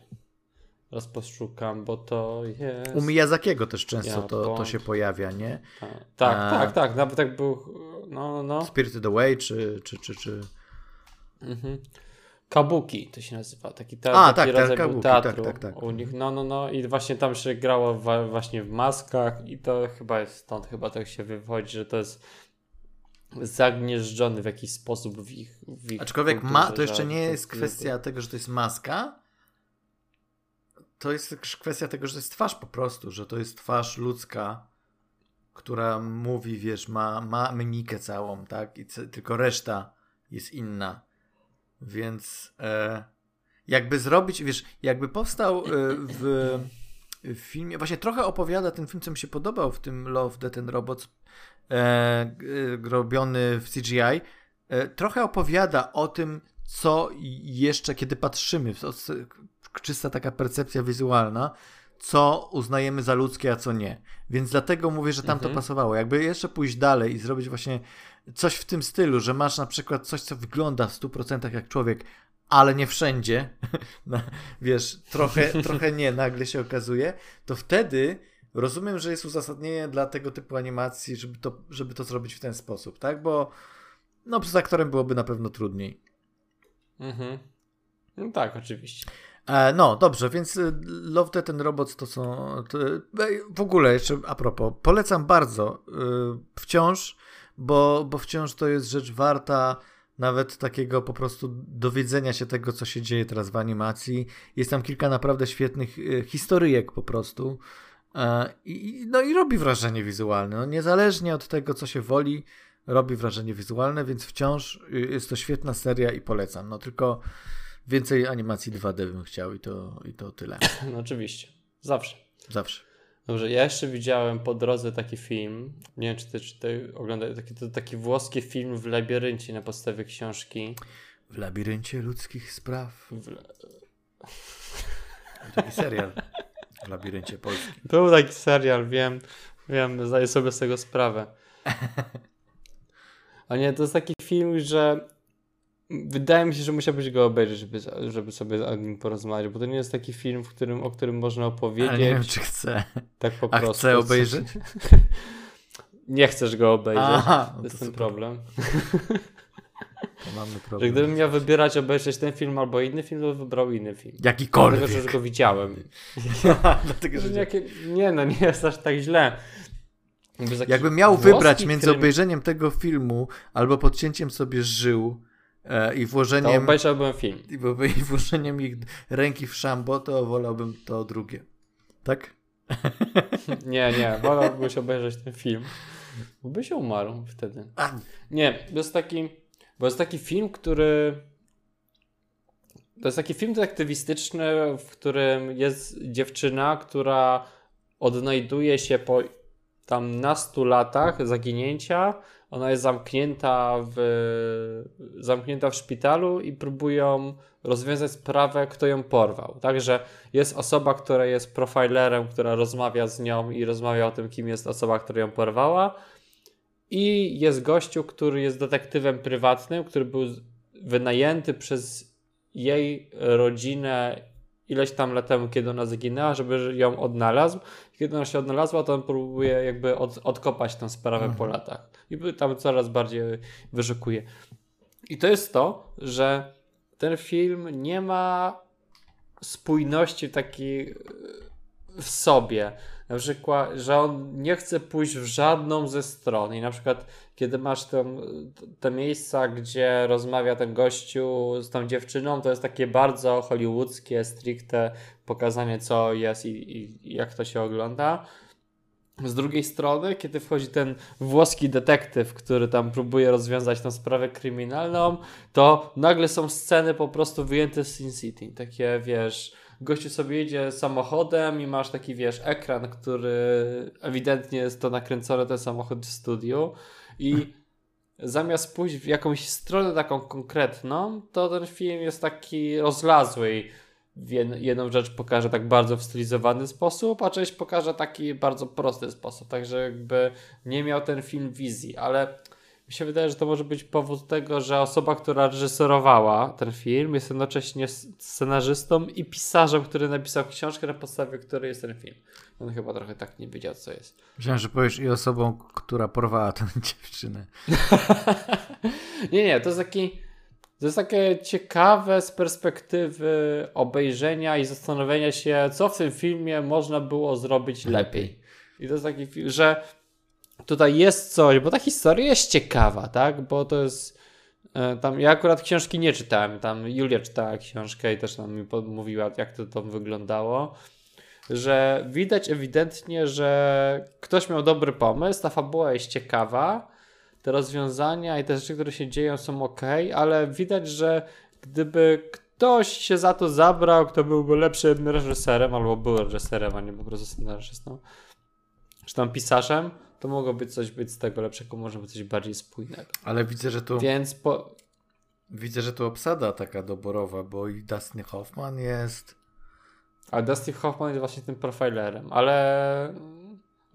A: Teraz poszukam, bo to jest...
B: u Miyazakiego też często to, to się pojawia, nie?
A: Tak, tak,
B: A-
A: tak, tak, nawet tak był, no, no.
B: Spirited Away, czy, czy, czy, czy...
A: Mhm. Kabuki to się nazywa, taki, te,
B: A,
A: taki
B: tak, tak,
A: rodzaj był
B: kabuki,
A: teatru
B: tak, tak, tak.
A: u nich, no, no, no i właśnie tam się grało wa- właśnie w maskach i to chyba jest stąd, chyba tak się wywodzi, że to jest zagnieżdżony w jakiś sposób w ich, w ich
B: Aczkolwiek ma, to jeszcze nie jest kwestia tego, że to jest maska. To jest kwestia tego, że to jest twarz po prostu, że to jest twarz ludzka, która mówi, wiesz, ma, ma mimikę całą, tak? I tylko reszta jest inna. Więc e, jakby zrobić, wiesz, jakby powstał e, w, w filmie, właśnie trochę opowiada ten film, co mi się podobał w tym Love, Death and Robots, e, g- robiony w CGI, e, trochę opowiada o tym, co jeszcze, kiedy patrzymy, w- o- czysta taka percepcja wizualna, co uznajemy za ludzkie, a co nie. Więc dlatego mówię, że tam to
A: Mhm.
B: pasowało. Jakby jeszcze pójść dalej i zrobić właśnie coś w tym stylu, że masz na przykład coś, co wygląda w 100% jak człowiek, ale nie wszędzie, no, wiesz, trochę, trochę nie, nagle się okazuje, to wtedy rozumiem, że jest uzasadnienie dla tego typu animacji, żeby to, żeby to zrobić w ten sposób, tak? Bo no z aktorem byłoby na pewno trudniej.
A: Mhm. No tak, oczywiście.
B: E, no, dobrze, więc y, Love, Death and Robots to są... To, w ogóle, jeszcze a propos, polecam bardzo y, wciąż, bo, bo wciąż to jest rzecz warta nawet takiego po prostu dowiedzenia się tego, co się dzieje teraz w animacji. Jest tam kilka naprawdę świetnych y, historyjek po prostu. E, I, no i robi wrażenie wizualne. No, niezależnie od tego, co się woli, robi wrażenie wizualne, więc wciąż jest to świetna seria i polecam. No tylko więcej animacji 2D bym chciał i to, i to tyle.
A: No oczywiście. Zawsze.
B: Zawsze.
A: Dobrze, ja jeszcze widziałem po drodze taki film. Nie wiem, czy ty, czy ty oglądałeś taki, to, taki włoski film w labiryncie na podstawie książki.
B: W labiryncie ludzkich spraw.
A: W...
B: Taki serial w labiryncie polskim.
A: Był taki serial, wiem, wiem, zdaję sobie z tego sprawę. A nie, to jest taki film, że wydaje mi się, że musiałbyś go obejrzeć, żeby, żeby sobie o nim porozmawiać, bo to nie jest taki film, w którym, o którym można opowiedzieć.
B: Ale nie wiem, czy chcę.
A: Tak po
B: A
A: prostu.
B: chcę obejrzeć?
A: nie chcesz go obejrzeć.
B: Aha, no
A: to jest
B: to
A: ten
B: super.
A: problem.
B: Mamy
A: Że
B: problem.
A: gdybym miał wybierać obejrzeć ten film albo inny film, to bym wybrał inny film.
B: Jakikolwiek.
A: Dlatego, że go widziałem.
B: Dlatego, że...
A: Jakie... Nie no, nie jest aż tak źle.
B: Jakbym miał wybrać między
A: krym,
B: obejrzeniem tego filmu albo podcięciem sobie żył e, i
A: To
B: włożeniem
A: obejrzałbym film.
B: i, włożeniem ich ręki w szambo, to wolałbym to drugie. Tak?
A: Nie, nie, wolałbyś obejrzeć ten film. Bo byś umarł wtedy. Nie, to jest taki, bo jest taki film, który to jest taki film detektywistyczny, w którym jest dziewczyna, która odnajduje się po tam nastu latach zaginięcia. Ona jest zamknięta w, zamknięta w szpitalu i próbują rozwiązać sprawę, kto ją porwał. Także jest osoba, która jest profilerem, która rozmawia z nią i rozmawia o tym, kim jest osoba, która ją porwała. I jest gościu, który jest detektywem prywatnym, który był wynajęty przez jej rodzinę ileś tam lat temu, kiedy ona zaginęła, żeby ją odnalazł. Kiedy ona się odnalazła, to on próbuje jakby od, odkopać tę sprawę po latach. I tam coraz bardziej wyszukuje. I to jest to, że ten film nie ma spójności takiej e, w sobie. Na przykład, że on nie chce pójść w żadną ze stron. I na przykład, kiedy masz tam te miejsca, gdzie rozmawia ten gościu z tą dziewczyną, to jest takie bardzo hollywoodzkie, stricte pokazanie, co jest i, i, jak to się ogląda. Z drugiej strony, kiedy wchodzi ten włoski detektyw, który tam próbuje rozwiązać tę sprawę kryminalną, to nagle są sceny po prostu wyjęte z Sin City. Takie, wiesz, gościu sobie jedzie samochodem i masz taki, wiesz, ekran, który ewidentnie jest to nakręcony ten samochód w studiu i zamiast pójść w jakąś stronę taką konkretną, to ten film jest taki rozlazły i jedną rzecz pokaże tak bardzo w stylizowany sposób, a część pokaże taki bardzo prosty sposób. Także jakby nie miał ten film wizji, ale mi się wydaje, że to może być powód tego, że osoba, która reżyserowała ten film, jest jednocześnie scenarzystą i pisarzem, który napisał książkę, na podstawie której jest ten film. On chyba trochę tak nie wiedział, co jest.
B: myślałem, że powiesz i osobą, która porwała tę dziewczynę.
A: nie, nie, to jest taki. To jest takie ciekawe z perspektywy obejrzenia i zastanowienia się, co w tym filmie można było zrobić lepiej. I to jest taki film, że tutaj jest coś, bo ta historia jest ciekawa, tak? Bo to jest. e, Tam, ja akurat książki nie czytałem, tam Julia czytała książkę i też nam mi mówiła, jak to tam wyglądało. Że widać ewidentnie, że ktoś miał dobry pomysł, ta fabuła jest ciekawa, te rozwiązania i te rzeczy, które się dzieją są ok, ale widać, że gdyby ktoś się za to zabrał, kto byłby lepszym reżyserem, albo był reżyserem, a nie po prostu scenarzystą, czy tam pisarzem, to mogłoby coś być z tego lepszego, może być coś bardziej spójnego.
B: Ale widzę, że tu
A: Więc po...
B: widzę, że tu obsada taka doborowa, bo i Dustin Hoffman jest.
A: A Dustin Hoffman jest właśnie tym profilerem, ale...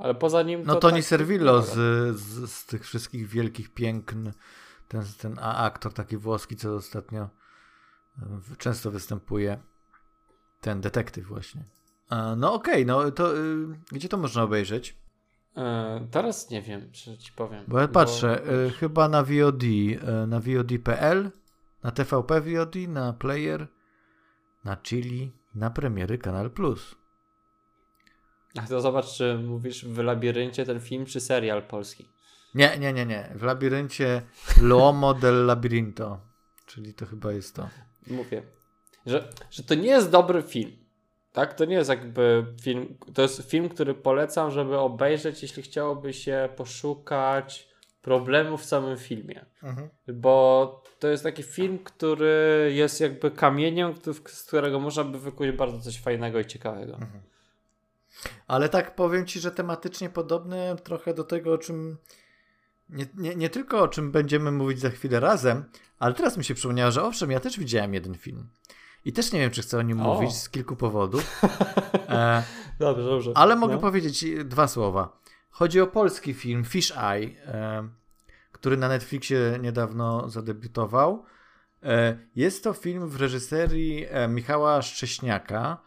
A: Ale poza nim
B: No
A: to
B: Tony
A: tak-
B: Servillo z, z, z tych wszystkich wielkich piękn. Ten, ten a- aktor taki włoski, co ostatnio często występuje. Ten detektyw właśnie. E, No okej, no to y, gdzie to można obejrzeć?
A: E, teraz nie wiem, czy ci powiem.
B: Bo ja patrzę, bo... y, chyba na VOD, y, na VOD.pl, na TVP VOD, na Player, na Chili, na premiery Kanal Plus.
A: A to zobacz, czy mówisz w labiryncie ten film, czy serial polski.
B: Nie, nie, nie, nie. W labiryncie L'Uomo del Labirinto. Czyli to chyba jest to.
A: Mówię, że, że to nie jest dobry film. Tak, to nie jest jakby film, to jest film, który polecam, żeby obejrzeć, jeśli chciałoby się poszukać problemów w samym filmie. Mhm. Bo to jest taki film, który jest jakby kamieniem, z którego można by wykuć bardzo coś fajnego i ciekawego. Mhm.
B: Ale tak powiem ci, że tematycznie podobne trochę do tego, o czym nie, nie, nie tylko o czym będziemy mówić za chwilę razem, ale teraz mi się przypomniało, że owszem, ja też widziałem jeden film. I też nie wiem, czy chcę o nim o. mówić z kilku powodów.
A: E, dobrze, dobrze.
B: Ale mogę no. powiedzieć dwa słowa. Chodzi o polski film Fish Eye, e, który na Netflixie niedawno zadebiutował. E, jest to film w reżyserii e, Michała Szcześniaka,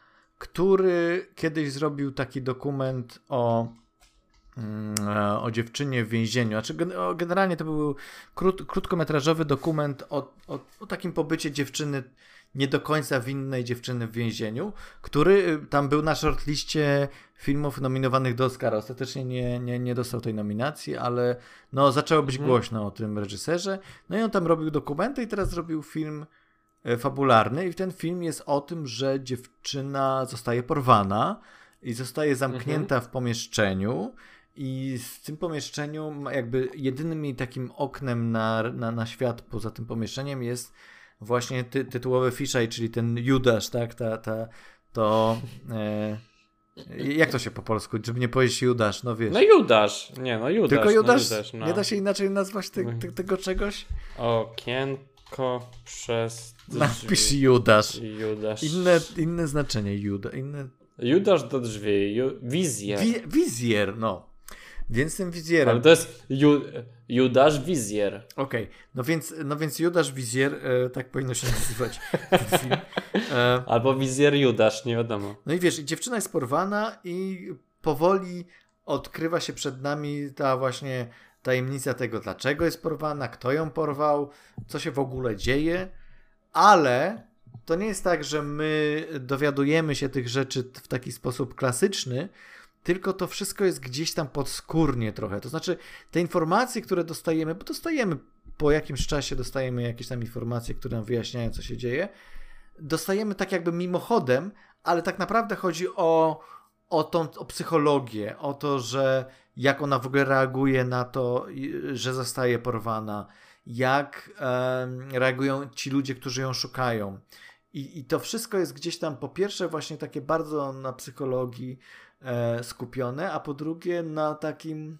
B: który kiedyś zrobił taki dokument o Mm, o dziewczynie w więzieniu. Znaczy, generalnie to był krót, krótkometrażowy dokument o, o, o, takim pobycie dziewczyny, nie do końca winnej dziewczyny w więzieniu, który y, tam był na shortliście filmów nominowanych do Oscara. Ostatecznie nie, nie, nie dostał tej nominacji, ale no, zaczęło być mhm. głośno o tym reżyserze. No i on tam robił dokumenty i teraz zrobił film fabularny i ten film jest o tym, że dziewczyna zostaje porwana i zostaje zamknięta mhm. w pomieszczeniu i w tym pomieszczeniu, jakby jedynym jej takim oknem na, na, na świat poza tym pomieszczeniem jest właśnie ty, tytułowy Fisheye, czyli ten Judasz, tak? Ta, ta, to. E, jak to się po polsku? Żeby nie powiedzieć Judasz, no wiesz.
A: No Judasz, nie no Judasz.
B: Tylko Judasz,
A: no, Judasz
B: no. nie da się inaczej nazwać te, te, tego czegoś?
A: Okienko przez.
B: Napisz Judasz.
A: Judasz.
B: Inne, inne znaczenie Juda, inne...
A: Judasz do drzwi, Ju... wizjer.
B: Wi wizjer, no. Więc tym wizjerem.
A: Ale to jest Ju, Judasz Wizjer.
B: Okej, okay. no, więc, no więc Judasz Wizjer, e, tak powinno się nazywać.
A: E, Albo Wizjer Judasz, nie wiadomo.
B: No i wiesz, dziewczyna jest porwana i powoli odkrywa się przed nami ta właśnie tajemnica tego, dlaczego jest porwana, kto ją porwał, co się w ogóle dzieje, ale to nie jest tak, że my dowiadujemy się tych rzeczy w taki sposób klasyczny, tylko to wszystko jest gdzieś tam podskórnie trochę. To znaczy, te informacje, które dostajemy, bo dostajemy po jakimś czasie, dostajemy jakieś tam informacje, które nam wyjaśniają, co się dzieje, dostajemy tak jakby mimochodem, ale tak naprawdę chodzi o, o tą o psychologię, o to, że jak ona w ogóle reaguje na to, że zostaje porwana, jak reagują ci ludzie, którzy ją szukają. I, I to wszystko jest gdzieś tam, po pierwsze, właśnie takie bardzo na psychologii, e, skupione, a po drugie na takim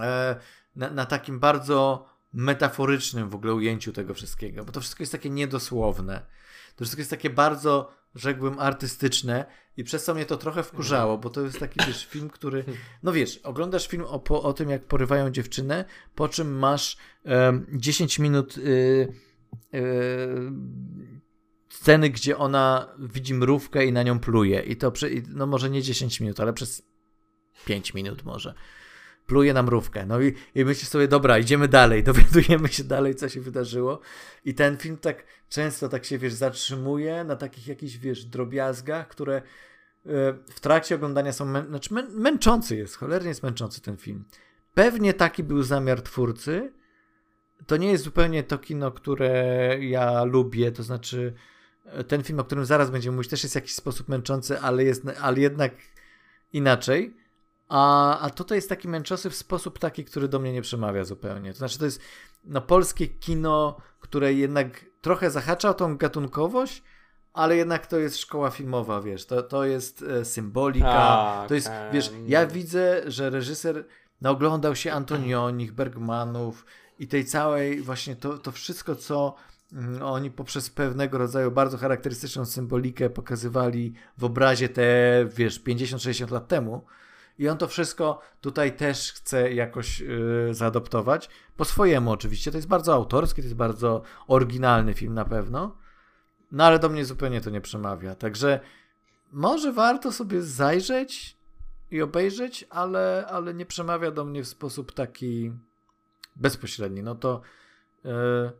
B: e, na, na, takim bardzo metaforycznym w ogóle ujęciu tego wszystkiego, bo to wszystko jest takie niedosłowne. To wszystko jest takie bardzo, rzekłbym, artystyczne i przez co mnie to trochę wkurzało, bo to jest taki, wiesz, film, który, no wiesz, oglądasz film o, po, o tym, jak porywają dziewczynę, po czym masz um, 10 minut y, y, sceny, gdzie ona widzi mrówkę i na nią pluje. I to, przy, no może nie 10 minut, ale przez 5 minut może. Pluje na mrówkę. No i, i myślisz sobie, dobra, idziemy dalej, dowiadujemy się dalej, co się wydarzyło. I ten film tak często tak się, wiesz, zatrzymuje na takich jakichś, wiesz, drobiazgach, które e, w trakcie oglądania są, mę znaczy mę męczący jest, cholernie jest męczący ten film. Pewnie taki był zamiar twórcy. To nie jest zupełnie to kino, które ja lubię, to znaczy ten film, o którym zaraz będziemy mówić, też jest w jakiś sposób męczący, ale, jest, ale jednak inaczej. A, a tutaj jest taki męczący w sposób taki, który do mnie nie przemawia zupełnie. To znaczy, to jest no, polskie kino, które jednak trochę zahacza o tą gatunkowość, ale jednak to jest szkoła filmowa, wiesz, to, to jest e, symbolika, to jest, wiesz, ja widzę, że reżyser no, oglądał się Antonionich, Bergmanów i tej całej właśnie to, to wszystko, co Mm, oni poprzez pewnego rodzaju bardzo charakterystyczną symbolikę pokazywali w obrazie te, wiesz, 50-60 lat temu. I on to wszystko tutaj też chce jakoś yy, zaadoptować. Po swojemu oczywiście. To jest bardzo autorski, to jest bardzo oryginalny film na pewno. No ale do mnie zupełnie to nie przemawia. Także może warto sobie zajrzeć. i obejrzeć, ale, ale nie przemawia do mnie w sposób taki bezpośredni. No to yy,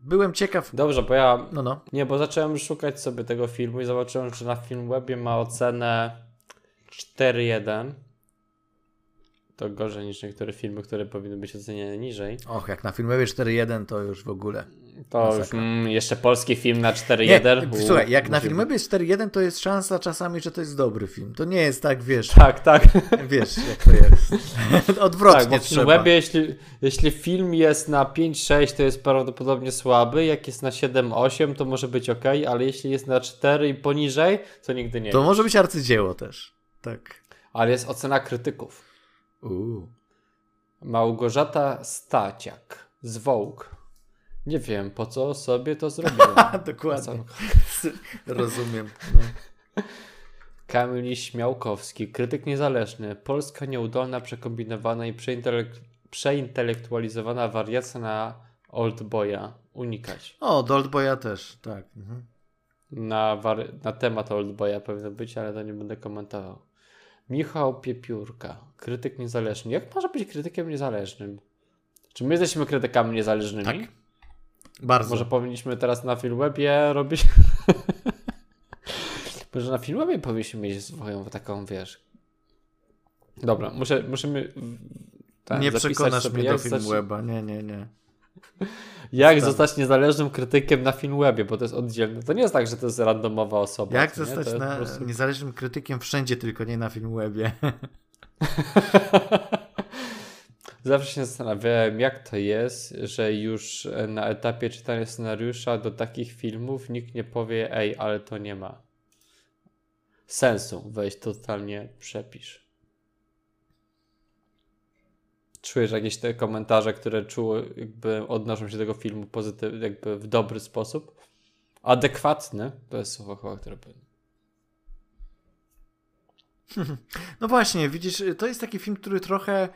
B: byłem ciekaw.
A: Dobrze, bo ja.
B: No, no.
A: Nie, bo zacząłem szukać sobie tego filmu i zobaczyłem, że na Filmwebie ma ocenę 4.1 to gorzej niż niektóre filmy, które powinny być oceniane niżej.
B: Och, jak na filmowie 4.1 to już w ogóle.
A: To już, mm, jeszcze polski film na 4.1.
B: Słuchaj, jak na filmowie jest 4.1 to jest szansa czasami, że to jest dobry film. To nie jest tak, wiesz.
A: Tak, tak.
B: Wiesz, jak to jest. Odwrotnie tak,
A: trzeba. W Filmwebie, jeśli, jeśli film jest na 5.6 to jest prawdopodobnie słaby, jak jest na 7.8 to może być ok, ale jeśli jest na 4 i poniżej, to nigdy nie
B: To
A: jest.
B: może być arcydzieło też. Tak.
A: Ale jest ocena krytyków.
B: Uu.
A: Małgorzata Staciak z Vogue. Nie wiem, po co sobie to zrobiłem.
B: Dokładnie. Rozumiem. No.
A: Kamil Śmiałkowski, krytyk niezależny. Polska nieudolna, przekombinowana i przeintelek przeintelektualizowana wariacja na Oldboya. Unikać.
B: O, do Oldboya też, tak. Mhm.
A: Na, na temat Oldboya powinno być, ale to nie będę komentował. Michał Piepiórka, krytyk niezależny. Jak może być krytykiem niezależnym? Czy my jesteśmy krytykami niezależnymi?
B: Tak. Bardzo.
A: Może powinniśmy teraz na Filmwebie robić... Może na Filmwebie powinniśmy mieć swoją taką, wiesz... Dobra, muszę, musimy...
B: Nie przekonasz mnie do Filmweba, nie, nie, nie.
A: Jak Stan. zostać niezależnym krytykiem na Filmwebie, bo to jest oddzielne. To nie jest tak, że to jest randomowa osoba.
B: Jak zostać prostu... niezależnym krytykiem wszędzie, tylko nie na Filmwebie.
A: Zawsze się zastanawiałem, jak to jest, że już na etapie czytania scenariusza do takich filmów nikt nie powie, ej, ale to nie ma sensu. Weź totalnie przepisz czujesz jakieś te komentarze, które czuły, jakby odnoszą się do tego filmu pozytywnie, jakby w dobry sposób? Adekwatny, to jest słowo chyba, które powiem.
B: No właśnie, widzisz, to jest taki film, który trochę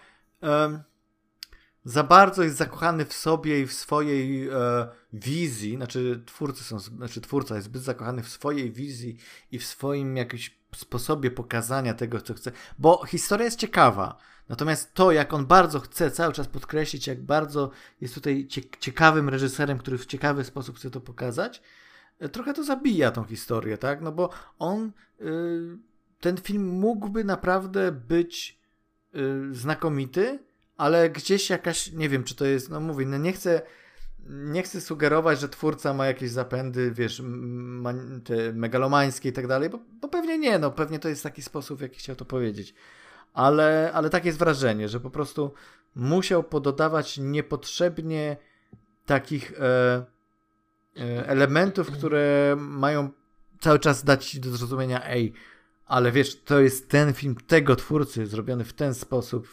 B: za bardzo jest zakochany w sobie i w swojej e, wizji, znaczy twórcy są, znaczy twórca jest zbyt zakochany w swojej wizji i w swoim jakimś sposobie pokazania tego, co chce, bo historia jest ciekawa, Natomiast to, jak on bardzo chce cały czas podkreślić, jak bardzo jest tutaj ciekawym reżyserem, który w ciekawy sposób chce to pokazać, e, trochę to zabija tą historię, tak? No bo on, y, ten film mógłby naprawdę być y, znakomity, ale gdzieś jakaś, nie wiem, czy to jest, no mówię, no nie chcę nie chcę sugerować, że twórca ma jakieś zapędy, wiesz, te megalomańskie i tak dalej, bo, bo pewnie nie, no pewnie to jest taki sposób, w jaki chciał to powiedzieć ale, ale tak jest wrażenie, że po prostu musiał pododawać niepotrzebnie takich e, e, elementów, które mają cały czas dać ci do zrozumienia, ej, ale wiesz, to jest ten film tego twórcy, zrobiony w ten sposób,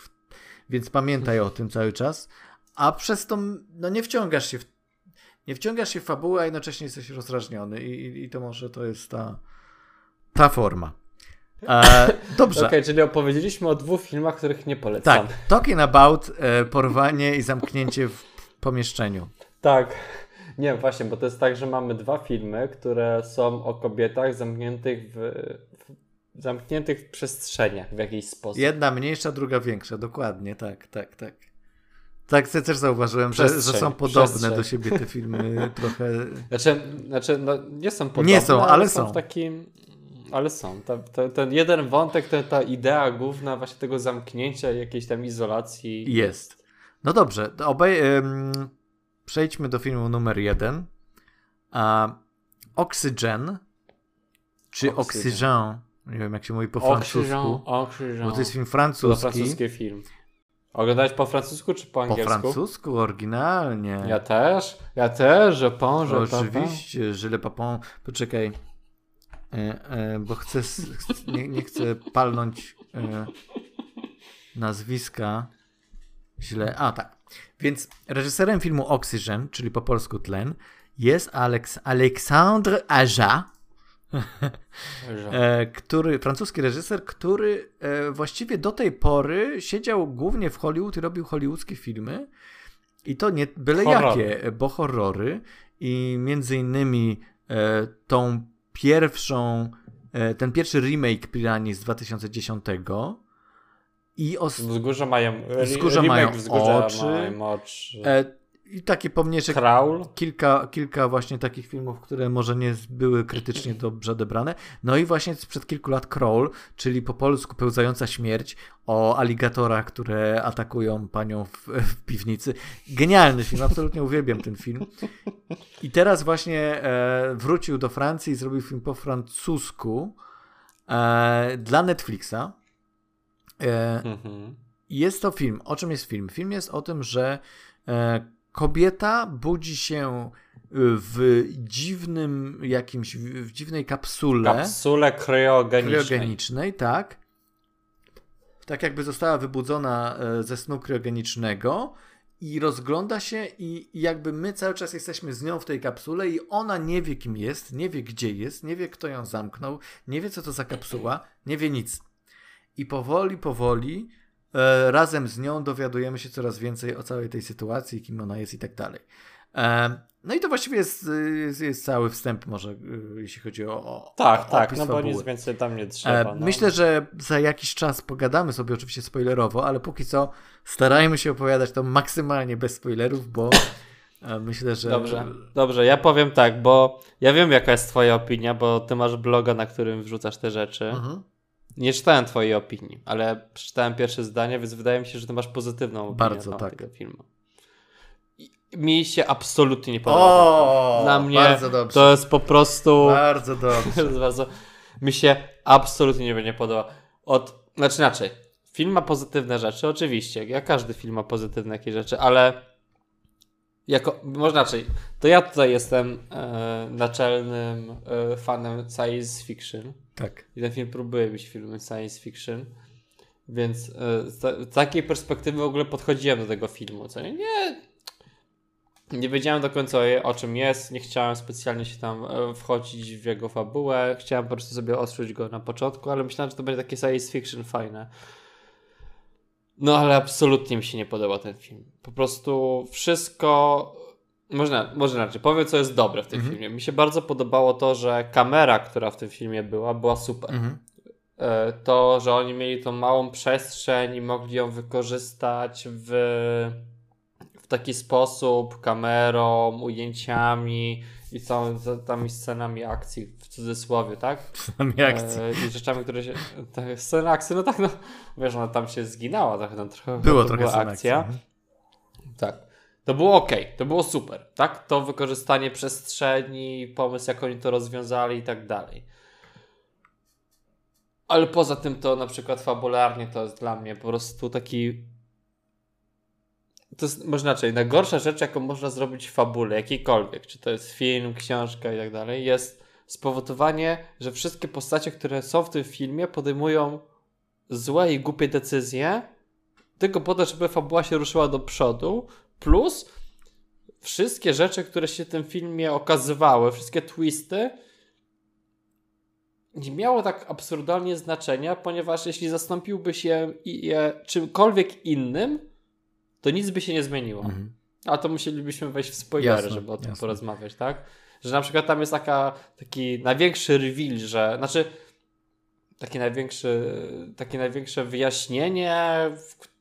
B: więc pamiętaj o tym cały czas, a przez to no, nie wciągasz się w, nie wciągasz się w fabułę, a jednocześnie jesteś rozrażniony i, i, i to może to jest ta, ta forma. E, dobrze.
A: Okej, okay, czyli opowiedzieliśmy o dwóch filmach, których nie polecam.
B: Tak, Talking About, e, porwanie i zamknięcie w pomieszczeniu.
A: Tak. Nie, właśnie, bo to jest tak, że mamy dwa filmy, które są o kobietach zamkniętych w, w zamkniętych w przestrzeniach w jakiś sposób.
B: Jedna mniejsza, druga większa, dokładnie, tak, tak, tak. Tak, też zauważyłem, że, że, są podobne przestrzeń. do siebie te filmy trochę.
A: Znaczy, znaczy no, nie są podobne.
B: Nie są, ale, ale są.
A: w takim ale są. Ta, ta, ten jeden wątek, ta, ta idea główna właśnie tego zamknięcia, jakiejś tam izolacji.
B: Jest. No dobrze, obej, ym, przejdźmy do filmu numer jeden. A, Oxygen, czy Oxygen. nie wiem jak się mówi po francusku.
A: Oxygen.
B: Bo to jest film francuski. To
A: francuski film. Oglądałeś po francusku czy po angielsku?
B: Po francusku, oryginalnie.
A: Ja też, ja też, że pan, że
B: Oczywiście, że le papon. Poczekaj. E, e, bo chcę, nie, nie chcę palnąć e, nazwiska źle. A tak. Więc reżyserem filmu Oxygen, czyli po polsku tlen, jest Alex, Alexandre Aja, który, francuski reżyser, który właściwie do tej pory siedział głównie w Hollywood i robił hollywoodzkie filmy. I to nie byle jakie, bo horrory. I między innymi tą pierwszą e, ten pierwszy remake Pirani z 2010 i os...
A: Wzgórze mają,
B: Wzgórze mają
A: wzgórza
B: oczy.
A: mają oczy.
B: I takie pomniejsze
A: Kraul.
B: kilka, kilka właśnie takich filmów, które może nie były krytycznie dobrze odebrane. No i właśnie sprzed kilku lat Crawl, czyli po polsku Pełzająca Śmierć o aligatorach, które atakują panią w, w piwnicy. Genialny film, absolutnie uwielbiam ten film. I teraz właśnie e, wrócił do Francji i zrobił film po francusku e, dla Netflixa. E,
A: Mhm.
B: jest to film. O czym jest film? Film jest o tym, że e, kobieta budzi się w dziwnym jakimś, w dziwnej kapsule
A: Kapsule kryogenicznej.
B: kryogenicznej, tak. Tak jakby została wybudzona e, ze snu kryogenicznego i rozgląda się i, jakby my cały czas jesteśmy z nią w tej kapsule i ona nie wie kim jest, nie wie gdzie jest, nie wie kto ją zamknął, nie wie co to za kapsuła, nie wie nic. I powoli, powoli razem z nią dowiadujemy się coraz więcej o całej tej sytuacji, kim ona jest i tak dalej. E, no i to właściwie jest, jest, jest cały wstęp może, e, jeśli chodzi o, o
A: Tak,
B: o
A: tak, no bo
B: fabuły.
A: nic więcej tam nie trzeba.
B: E,
A: no.
B: Myślę, że za jakiś czas pogadamy sobie oczywiście spoilerowo, ale póki co starajmy się opowiadać to maksymalnie bez spoilerów, bo e, myślę, że...
A: Dobrze, dobrze, ja powiem tak, bo ja wiem jaka jest twoja opinia, bo ty masz bloga, na którym wrzucasz te rzeczy.
B: Mhm.
A: Nie czytałem twojej opinii, ale przeczytałem pierwsze zdanie, więc wydaje mi się, że ty masz pozytywną opinię
B: Bardzo,
A: na
B: tak.
A: tego filmu. I mi się absolutnie nie podoba.
B: O,
A: Dla mnie
B: bardzo dobrze.
A: to jest po prostu...
B: Bardzo dobrze.
A: Bardzo... Mi się absolutnie nie podoba. Od... Znaczy inaczej. Film ma pozytywne rzeczy, oczywiście. Jak każdy film ma pozytywne jakieś rzeczy, ale jako, może inaczej. To ja tutaj jestem e, naczelnym e, fanem science fiction.
B: Tak.
A: I ten film próbuje być filmem science fiction. Więc e, z, ta, z takiej perspektywy w ogóle podchodziłem do tego filmu. Co nie? Nie, nie wiedziałem do końca o, czym jest. Nie chciałem specjalnie się tam e, wchodzić w jego fabułę. Chciałem po prostu sobie odczuć go na początku, ale myślałem, że to będzie takie science fiction fajne. No ale absolutnie mi się nie podoba ten film. Po prostu wszystko. Można, może inaczej, powiem co jest dobre w tym
B: Mhm.
A: filmie. Mi się bardzo podobało to, że kamera, która w tym filmie była, była super.
B: Mhm.
A: E, To, że oni mieli tą małą przestrzeń i mogli ją wykorzystać w, w taki sposób kamerą, ujęciami i całą tam scenami akcji w cudzysłowie, tak?
B: Sami akcji.
A: E, I rzeczami, które się. Tak, sceny akcji, no tak, no wiesz, ona tam się zginęła trochę, tam trochę
B: Było trochę
A: była akcja.
B: akcji. Mhm.
A: Tak. To było ok, to było super, tak? To wykorzystanie przestrzeni, pomysł, jak oni to rozwiązali i tak dalej. Ale poza tym to na przykład fabularnie to jest dla mnie po prostu taki. To jest może inaczej. Najgorsza rzecz, jaką można zrobić w fabule, jakiejkolwiek, czy to jest film, książka i tak dalej, jest spowodowanie, że wszystkie postacie, które są w tym filmie, podejmują złe i głupie decyzje, tylko po to, żeby fabuła się ruszyła do przodu, plus wszystkie rzeczy, które się w tym filmie okazywały, wszystkie twisty, nie miało tak absurdalnie znaczenia, ponieważ jeśli zastąpiłby się je czymkolwiek innym, to nic by się nie zmieniło.
B: Mhm.
A: A to musielibyśmy wejść w spoilery,
B: Jasne,
A: żeby o tym
B: jasne.
A: porozmawiać, tak? Że na przykład tam jest taka, taki największy reveal, że, znaczy taki największy, takie największe wyjaśnienie, w,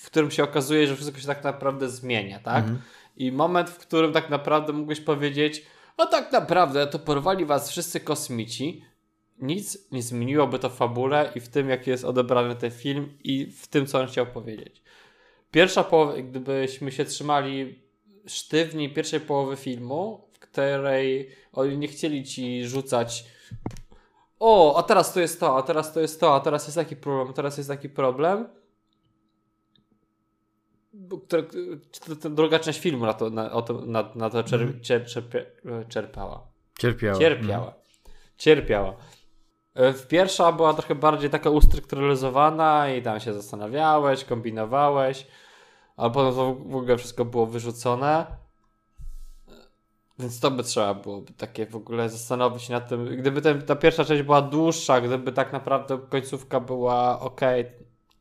A: w którym się okazuje, że wszystko się tak naprawdę zmienia, tak?
B: Mhm.
A: I moment, w którym tak naprawdę mógłbyś powiedzieć, a tak naprawdę to porwali was wszyscy kosmici, nic nie zmieniłoby to w fabule i w tym, jak jest odebrany ten film i w tym, co on chciał powiedzieć. Pierwsza połowa, gdybyśmy się trzymali sztywni pierwszej połowy filmu, w której oni nie chcieli ci rzucać o, a teraz to jest to, a teraz to jest to, a teraz jest taki problem, a teraz jest taki problem. Bo- Które, czy to, to druga część filmu na to, na, na, na to czer,
B: Mhm.
A: czer, czerpie, czerpała.
B: Cierpiała.
A: Cierpiała. Cierpiała. E, W pierwsza była trochę bardziej taka ustrukturalizowana i tam się zastanawiałeś, kombinowałeś, ale potem to w ogóle wszystko było wyrzucone. E, Więc to by trzeba byłoby takie w ogóle zastanowić się nad tym. Gdyby ten, ta pierwsza część była dłuższa, gdyby tak naprawdę końcówka była ok,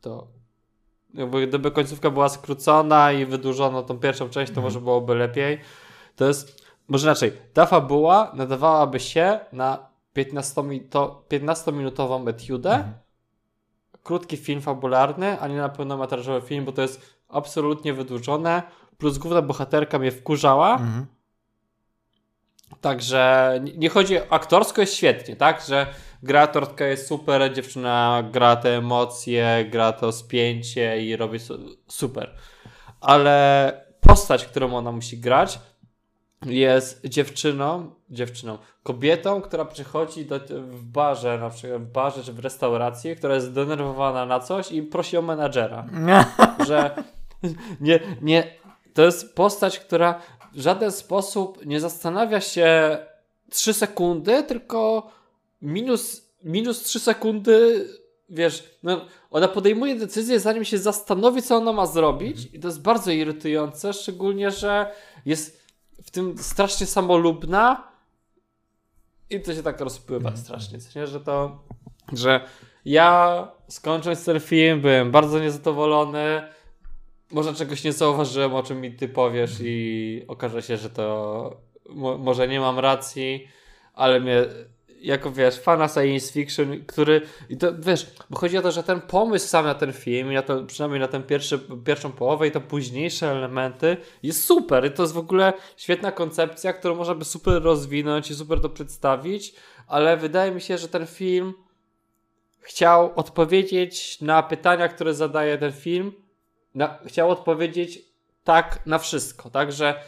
A: to jakby gdyby końcówka była skrócona i wydłużono tą pierwszą część, to
B: Mhm.
A: może byłoby lepiej. To jest, może inaczej, ta fabuła nadawałaby się na 15-minutową etiudę, mhm. krótki film fabularny, a nie na pełnometrażowy film, bo to jest absolutnie wydłużone, plus główna bohaterka mnie wkurzała. Mhm. Także nie chodzi, aktorsko jest świetnie, tak, że gra aktorska jest super, dziewczyna gra te emocje, gra to spięcie i robi super. Ale postać, którą ona musi grać, jest dziewczyną, dziewczyną, kobietą, która przychodzi do, w barze, na przykład w barze czy w restauracji, która jest zdenerwowana na coś i prosi o menadżera. że nie, nie, to jest postać, która w żaden sposób nie zastanawia się 3 sekundy, tylko minus, minus 3 sekundy, wiesz, no, ona podejmuje decyzję, zanim się zastanowi, co ona ma zrobić, i to jest bardzo irytujące, szczególnie, że jest w tym strasznie samolubna i to się tak rozpływa mhm. strasznie, nie? że to, że ja skończąc ten film byłem bardzo niezadowolony, może czegoś nie zauważyłem, o czym mi ty powiesz i okaże się, że to mo może nie mam racji, ale mnie jako wiesz, fana science fiction, który i to wiesz, bo chodzi o to, że ten pomysł sam na ten film, na to, przynajmniej na tę pierwszą połowę i te późniejsze elementy jest super. I to jest w ogóle świetna koncepcja, którą można by super rozwinąć i super to przedstawić, ale wydaje mi się, że ten film chciał odpowiedzieć na pytania, które zadaje ten film, na, chciał odpowiedzieć tak na wszystko, tak, że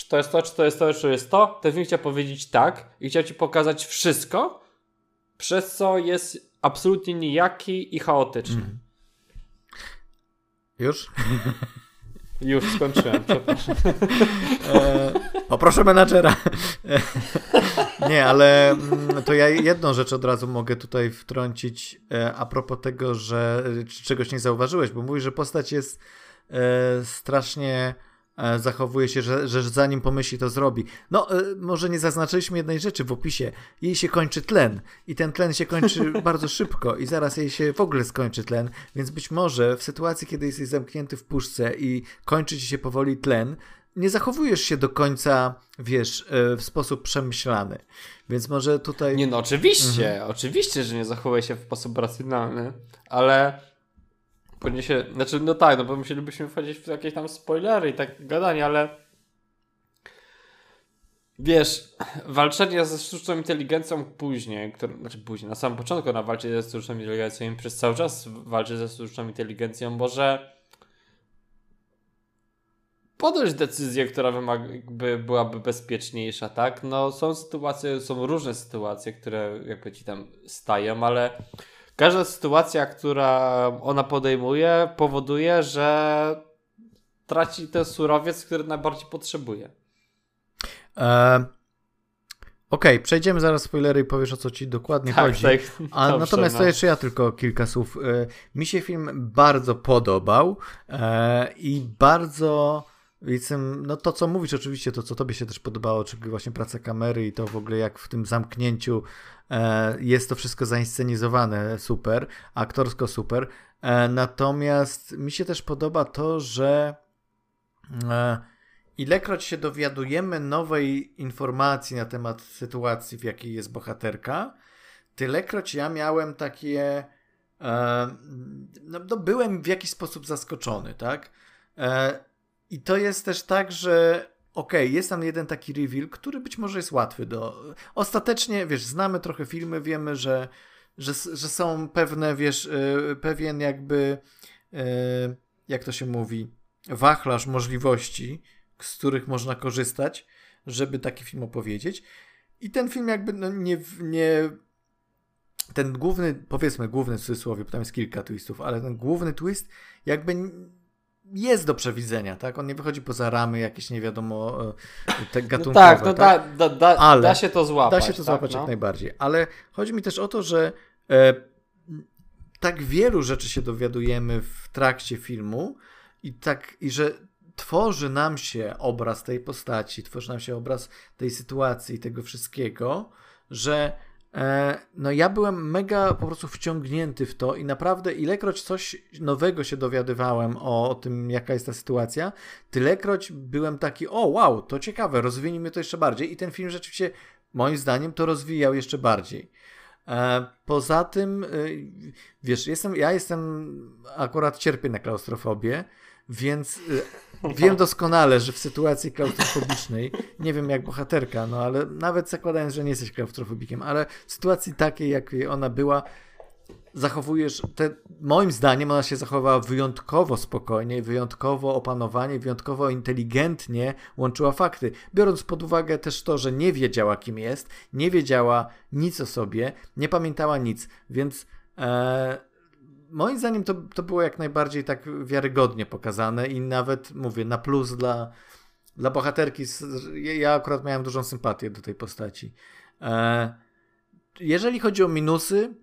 A: czy to jest to, czy to jest to, czy to jest to, ten film chciał powiedzieć tak i chciał ci pokazać wszystko, przez co jest absolutnie nijaki i chaotyczny. Mm.
B: Już?
A: Już skończyłem, przepraszam.
B: E, poproszę menadżera. Nie, ale mm, to ja jedną rzecz od razu mogę tutaj wtrącić e, a propos tego, że czegoś nie zauważyłeś, bo mówisz, że postać jest e, strasznie E, zachowuje się, że, że zanim pomyśli, to zrobi. No, e, może nie zaznaczyliśmy jednej rzeczy w opisie. Jej się kończy tlen i ten tlen się kończy bardzo szybko i zaraz jej się w ogóle skończy tlen, więc być może w sytuacji, kiedy jesteś zamknięty w puszce i kończy ci się powoli tlen, nie zachowujesz się do końca, wiesz, e, w sposób przemyślany. Więc może tutaj.
A: Nie, no oczywiście, mhm. oczywiście, że nie zachowuje się w sposób racjonalny, ale podniesie, znaczy no tak, no bo musielibyśmy wchodzić w jakieś tam spoilery i tak gadanie, ale wiesz, walczenie ze sztuczną inteligencją później, który, znaczy później, na samym początku na walce ze sztuczną inteligencją i przez cały czas walczy ze sztuczną inteligencją, może podjąć decyzję, która wymaga, jakby byłaby bezpieczniejsza, tak? No są sytuacje, są różne sytuacje, które jakby ci tam stają, ale każda sytuacja, która ona podejmuje, powoduje, że traci ten surowiec, który najbardziej potrzebuje.
B: E, Okej, okay, przejdziemy zaraz spoilery i powiesz o co ci dokładnie tak, chodzi. Tak, A dobrze, natomiast no. to jeszcze ja tylko kilka słów. E, mi się film bardzo podobał e, i bardzo więc no to, co mówisz, oczywiście, to, co tobie się też podobało, czyli właśnie praca kamery i to w ogóle jak w tym zamknięciu e, jest to wszystko zainscenizowane super, aktorsko super. E, natomiast mi się też podoba to, że e, ilekroć się dowiadujemy nowej informacji na temat sytuacji, w jakiej jest bohaterka, tylekroć ja miałem takie. E, no, no, byłem w jakiś sposób zaskoczony, tak? E, i to jest też tak, że okej, okay, jest tam jeden taki reveal, który być może jest łatwy do... Ostatecznie, wiesz, znamy trochę filmy, wiemy, że, że, że są pewne, wiesz, yy, pewien jakby, yy, jak to się mówi, wachlarz możliwości, z których można korzystać, żeby taki film opowiedzieć. I ten film jakby no, nie, nie ten główny, powiedzmy główny w cudzysłowie, bo tam jest kilka twistów, ale ten główny twist jakby jest do przewidzenia, tak? On nie wychodzi poza ramy jakieś nie wiadomo e, te gatunkowe.
A: No tak, no tak? Da, da, da, Ale da się to złapać.
B: Da się to
A: tak,
B: złapać
A: no?
B: jak najbardziej. Ale chodzi mi też o to, że e, tak wielu rzeczy się dowiadujemy w trakcie filmu i tak, i że tworzy nam się obraz tej postaci, tworzy nam się obraz tej sytuacji, tego wszystkiego, że no ja byłem mega po prostu wciągnięty w to i naprawdę ilekroć coś nowego się dowiadywałem o, o tym, jaka jest ta sytuacja, tylekroć byłem taki, o wow, to ciekawe, rozwinijmy to jeszcze bardziej i ten film rzeczywiście moim zdaniem to rozwijał jeszcze bardziej. E, poza tym, y, wiesz, jestem, ja jestem, akurat cierpię na klaustrofobię, więc y, wiem doskonale, że w sytuacji klaustrofobicznej, nie wiem jak bohaterka, no ale nawet zakładając, że nie jesteś klaustrofobikiem, ale w sytuacji takiej, jakiej ona była, zachowujesz, te, moim zdaniem ona się zachowała wyjątkowo spokojnie, wyjątkowo opanowanie, wyjątkowo inteligentnie łączyła fakty. Biorąc pod uwagę też to, że nie wiedziała kim jest, nie wiedziała nic o sobie, nie pamiętała nic, więc e, moim zdaniem to, to było jak najbardziej tak wiarygodnie pokazane i nawet mówię na plus dla, dla bohaterki. Ja akurat miałem dużą sympatię do tej postaci. E, jeżeli chodzi o minusy,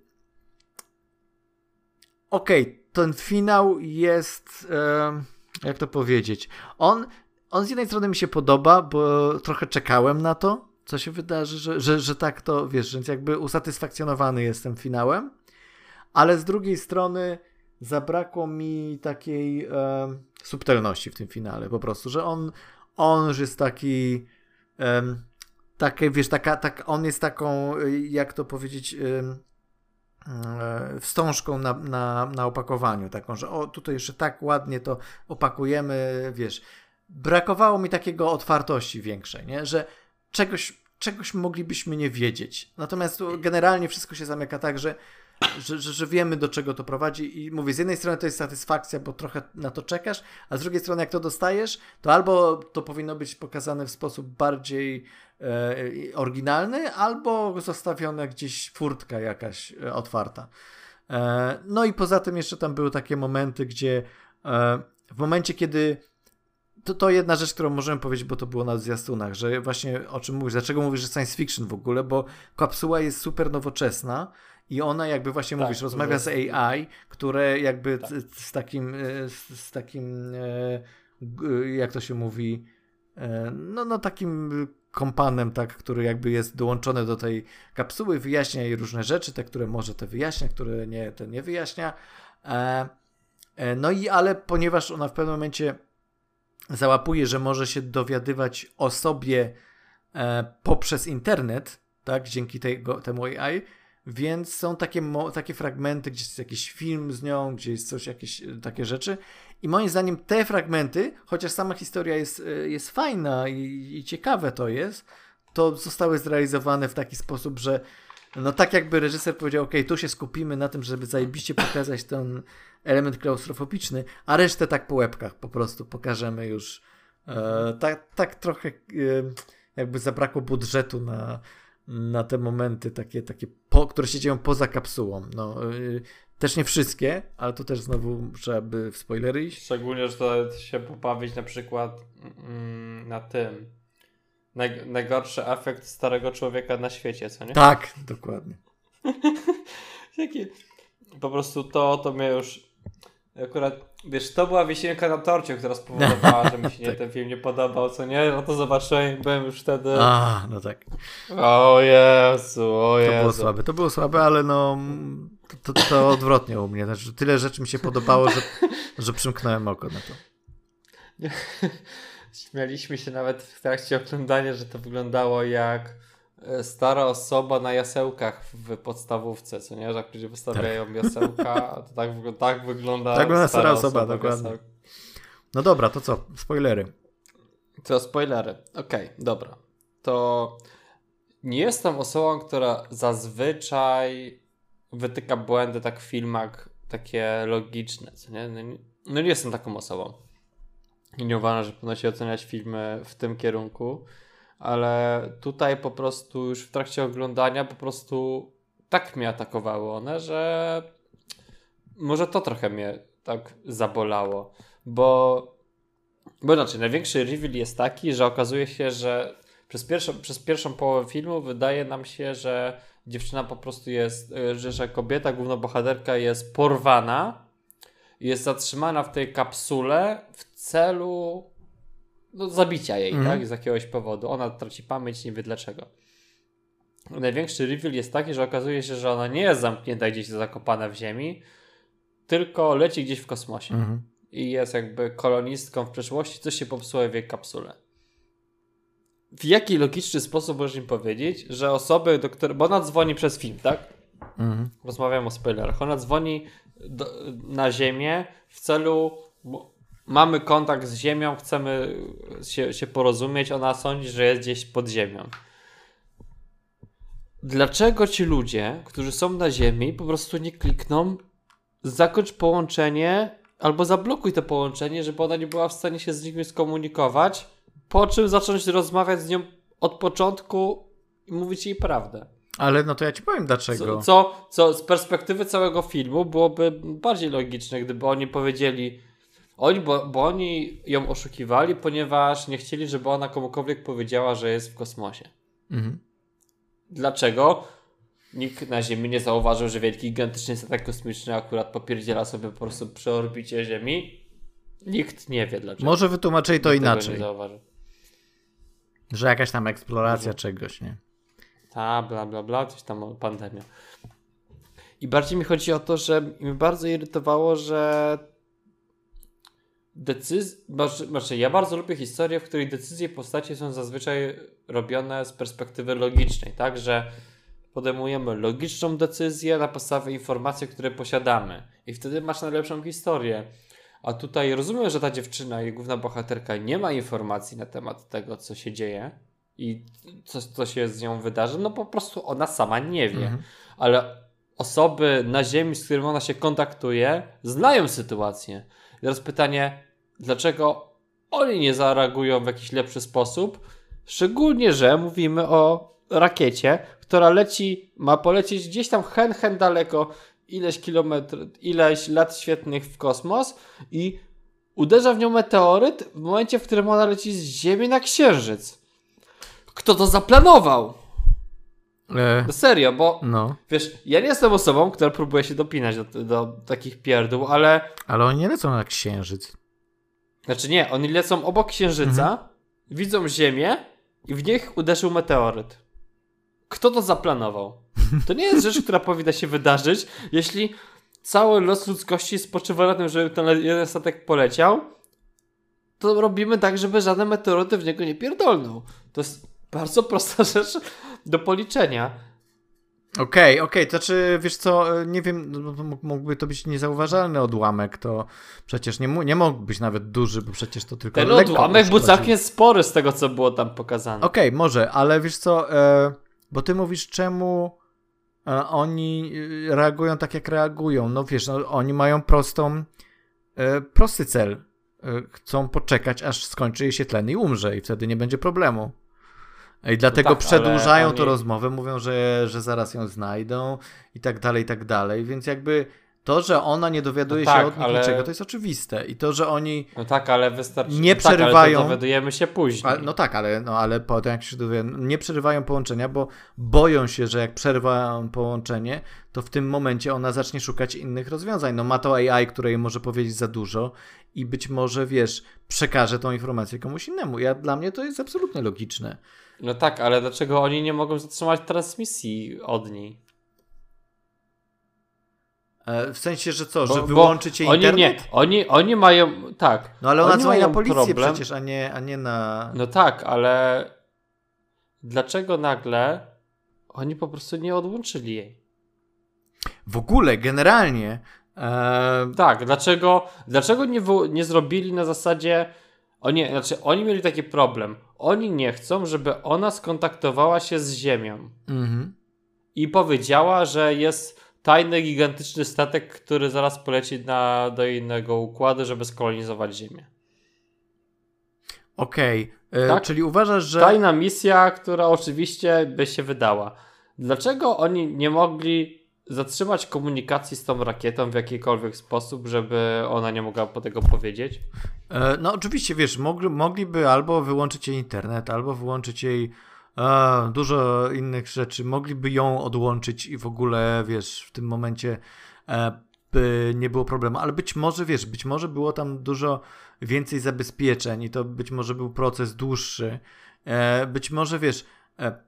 B: okej, okay, ten finał jest, e, jak to powiedzieć, on, on z jednej strony mi się podoba, bo trochę czekałem na to, co się wydarzy, że, że, że tak to, wiesz, więc jakby usatysfakcjonowany jestem finałem, ale z drugiej strony zabrakło mi takiej e, subtelności w tym finale, po prostu, że on, on już jest taki, e, takie, wiesz, taka, tak, on jest taką, jak to powiedzieć, E, wstążką na, na, na opakowaniu, taką, że o, tutaj jeszcze tak ładnie to opakujemy, wiesz. Brakowało mi takiego otwartości większej, nie? że czegoś, czegoś moglibyśmy nie wiedzieć. Natomiast generalnie wszystko się zamyka tak, że, że, że, że wiemy, do czego to prowadzi. I mówię, z jednej strony to jest satysfakcja, bo trochę na to czekasz, a z drugiej strony, jak to dostajesz, to albo to powinno być pokazane w sposób bardziej e, oryginalny, albo zostawione gdzieś furtka jakaś e, otwarta. E, no i poza tym jeszcze tam były takie momenty, gdzie e, w momencie, kiedy to, to jedna rzecz, którą możemy powiedzieć, bo to było na zwiastunach, że właśnie o czym mówisz, dlaczego mówisz, że science fiction w ogóle, bo kapsuła jest super nowoczesna i ona jakby właśnie tak, mówisz, rozmawia z AI, które jakby tak. z takim, z, z takim jak to się mówi, no, no takim kompanem, tak, który jakby jest dołączony do tej kapsuły, wyjaśnia jej różne rzeczy, te, które może te wyjaśnia, które nie, te nie wyjaśnia. E, e, no i ale ponieważ ona w pewnym momencie załapuje, że może się dowiadywać o sobie e, poprzez internet, tak, dzięki tego, temu AI, więc są takie, takie fragmenty, gdzie jest jakiś film z nią, gdzie jest coś, jakieś takie rzeczy i moim zdaniem te fragmenty, chociaż sama historia jest, e, jest fajna i, i ciekawe to jest, to zostały zrealizowane w taki sposób, że no tak jakby reżyser powiedział, ok, tu się skupimy na tym, żeby zajebiście pokazać ten element klaustrofobiczny, a resztę tak po łebkach po prostu pokażemy już. E, tak, tak trochę e, jakby zabrakło budżetu na, na te momenty takie, takie po, które się dzieją poza kapsułą. No, e, też nie wszystkie, ale to też znowu trzeba by w spoilery iść.
A: Szczególnie, że to się pobawić na przykład mm, na tym. Naj, najgorszy efekt starego człowieka na świecie, co nie?
B: Tak, dokładnie.
A: Jaki... Po prostu to, to mnie już akurat, wiesz, to była wisienka na torcie, która spowodowała, że mi się nie, tak. ten film nie podobał, co nie? No to zobaczyłem, byłem już wtedy...
B: A, no tak.
A: O Jezu, o Jezu.
B: To było słabe, to było słabe, ale no to, to, to odwrotnie u mnie. Znaczy, tyle rzeczy mi się podobało, że, że przymknąłem oko na to.
A: Śmialiśmy się nawet w trakcie oglądania, że to wyglądało jak stara osoba na jasełkach w podstawówce, co nie? Że jak ludzie wystawiają tak. jasełka, to tak, tak wygląda
B: tak stara, stara osoba, osoba dokładnie. No dobra, to co? Spoilery.
A: To spoilery. Okej, okay, dobra. To nie jestem osobą, która zazwyczaj wytyka błędy tak w filmach takie logiczne, co nie? No, nie, no nie jestem taką osobą. Nie uważam, że powinno się oceniać filmy w tym kierunku, ale tutaj po prostu już w trakcie oglądania po prostu tak mnie atakowały one, że może to trochę mnie tak zabolało, bo bo znaczy, największy reveal jest taki, że okazuje się, że przez pierwszą, przez pierwszą połowę filmu wydaje nam się, że dziewczyna po prostu jest, e, że, że kobieta, główna bohaterka jest porwana, jest zatrzymana w tej kapsule w celu no, zabicia jej, mhm. tak? Z jakiegoś powodu. Ona traci pamięć, nie wie dlaczego. Największy reveal jest taki, że okazuje się, że ona nie jest zamknięta gdzieś zakopana w ziemi, tylko leci gdzieś w kosmosie. Mhm. I jest jakby kolonistką w przeszłości, coś się popsuło w jej kapsule. w jaki logiczny sposób możesz im powiedzieć, że osoby, do których. Bo ona dzwoni przez film, tak?
B: Mhm.
A: Rozmawiam o spoilerach. Ona dzwoni do, na Ziemię w celu. Mamy kontakt z Ziemią, chcemy się, się porozumieć. Ona sądzi, że jest gdzieś pod Ziemią. Dlaczego ci ludzie, którzy są na Ziemi, po prostu nie klikną zakończ połączenie albo zablokuj to połączenie, żeby ona nie była w stanie się z nimi skomunikować, po czym zacząć rozmawiać z nią od początku i mówić jej prawdę.
B: Ale no to ja ci powiem dlaczego.
A: Co, co, co z perspektywy całego filmu byłoby bardziej logiczne, gdyby oni powiedzieli, oni, bo, bo oni ją oszukiwali, ponieważ nie chcieli, żeby ona komukolwiek powiedziała, że jest w kosmosie. Mhm. Dlaczego? Nikt na Ziemi nie zauważył, że wielki, gigantyczny statek kosmiczny akurat popierdziela sobie po prostu przy orbicie Ziemi. Nikt nie wie dlaczego.
B: Może wytłumaczyli to Nikt inaczej. nie zauważył. Że jakaś tam eksploracja Może. czegoś, nie?
A: Ta, bla, bla, bla, coś tam pandemia. I bardziej mi chodzi o to, że mnie bardzo irytowało, że decyzje. Znaczy, ja bardzo lubię historie, w których decyzje postaci są zazwyczaj robione z perspektywy logicznej, tak? Że podejmujemy logiczną decyzję na podstawie informacji, które posiadamy. I wtedy masz najlepszą historię. A tutaj rozumiem, że ta dziewczyna i główna bohaterka nie ma informacji na temat tego, co się dzieje i co, co się z nią wydarzy. No po prostu ona sama nie wie. Mhm. Ale osoby na Ziemi, z którymi ona się kontaktuje, znają sytuację. I teraz pytanie, dlaczego oni nie zareagują w jakiś lepszy sposób? Szczególnie, że mówimy o rakiecie, która leci, ma polecieć gdzieś tam hen, hen daleko, ileś kilometrów, ileś lat świetnych w kosmos i uderza w nią meteoryt w momencie, w którym ona leci z Ziemi na Księżyc. Kto to zaplanował? E, no serio, bo no. wiesz, ja nie jestem osobą, która próbuje się dopinać do, do takich pierdół, ale...
B: Ale oni nie lecą na Księżyc.
A: Znaczy nie, oni lecą obok Księżyca, mhm. widzą Ziemię i w nich uderzył meteoryt. Kto to zaplanował? To nie jest rzecz, która powinna się wydarzyć, jeśli cały los ludzkości spoczywa na tym, żeby ten jeden statek poleciał, to robimy tak, żeby żadne meteoryty w niego nie pierdolną. To jest bardzo prosta rzecz do policzenia.
B: Okej, okay, okej, okay. to znaczy, wiesz co, nie wiem, no, mógłby to być niezauważalny odłamek, to przecież nie, nie mógł być nawet duży, bo przecież to tylko
A: Ten odłamek był całkiem spory z tego, co było tam pokazane.
B: Okej, okay, może, ale wiesz co, e, bo ty mówisz, czemu e, oni e, reagują tak, jak reagują. No wiesz, no, oni mają prostą, e, prosty cel. Chcą poczekać, aż skończy jej się tlen i umrze i wtedy nie będzie problemu. I dlatego no tak, przedłużają oni... to rozmowę, mówią, że, że zaraz ją znajdą i tak dalej, i tak dalej. Więc jakby to, że ona nie dowiaduje no tak, się od nich ale... niczego, to jest oczywiste. I to, że oni.
A: No tak, ale wystarczy. Nie przerywają. Tak, dowiadujemy się później.
B: A, no tak, ale, no, ale potem jak się dowiadują, nie przerywają połączenia, bo boją się, że jak przerwają połączenie, to w tym momencie ona zacznie szukać innych rozwiązań. No ma to AI, które jej może powiedzieć za dużo i być może, wiesz, przekaże tą informację komuś innemu. Ja, dla mnie to jest absolutnie logiczne.
A: No tak, ale dlaczego oni nie mogą zatrzymać transmisji od niej?
B: E, w sensie, że co, bo, że wyłączycie
A: oni
B: internet?
A: Nie, oni, oni mają, tak.
B: No ale ona dzwoni na policję problem. przecież, a nie, a nie na...
A: No tak, ale dlaczego nagle oni po prostu nie odłączyli jej?
B: W ogóle, generalnie...
A: E... Tak, dlaczego, dlaczego nie, nie zrobili na zasadzie... Oni, znaczy, oni mieli taki problem. Oni nie chcą, żeby ona skontaktowała się z Ziemią. Mhm. I powiedziała, że jest tajny, gigantyczny statek, który zaraz poleci na, do innego układu, żeby skolonizować Ziemię.
B: Okej, okay. E, tak? czyli uważasz, że.
A: Tajna misja, która oczywiście by się wydała. Dlaczego oni nie mogli zatrzymać komunikacji z tą rakietą w jakikolwiek sposób, żeby ona nie mogła po tego powiedzieć?
B: E, no, oczywiście, wiesz, mogli, mogliby albo wyłączyć jej internet, albo wyłączyć jej a, dużo innych rzeczy. Mogliby ją odłączyć i w ogóle, wiesz, w tym momencie e, by nie było problemu, ale być może, wiesz, być może było tam dużo więcej zabezpieczeń i to być może był proces dłuższy. E, być może, wiesz, e,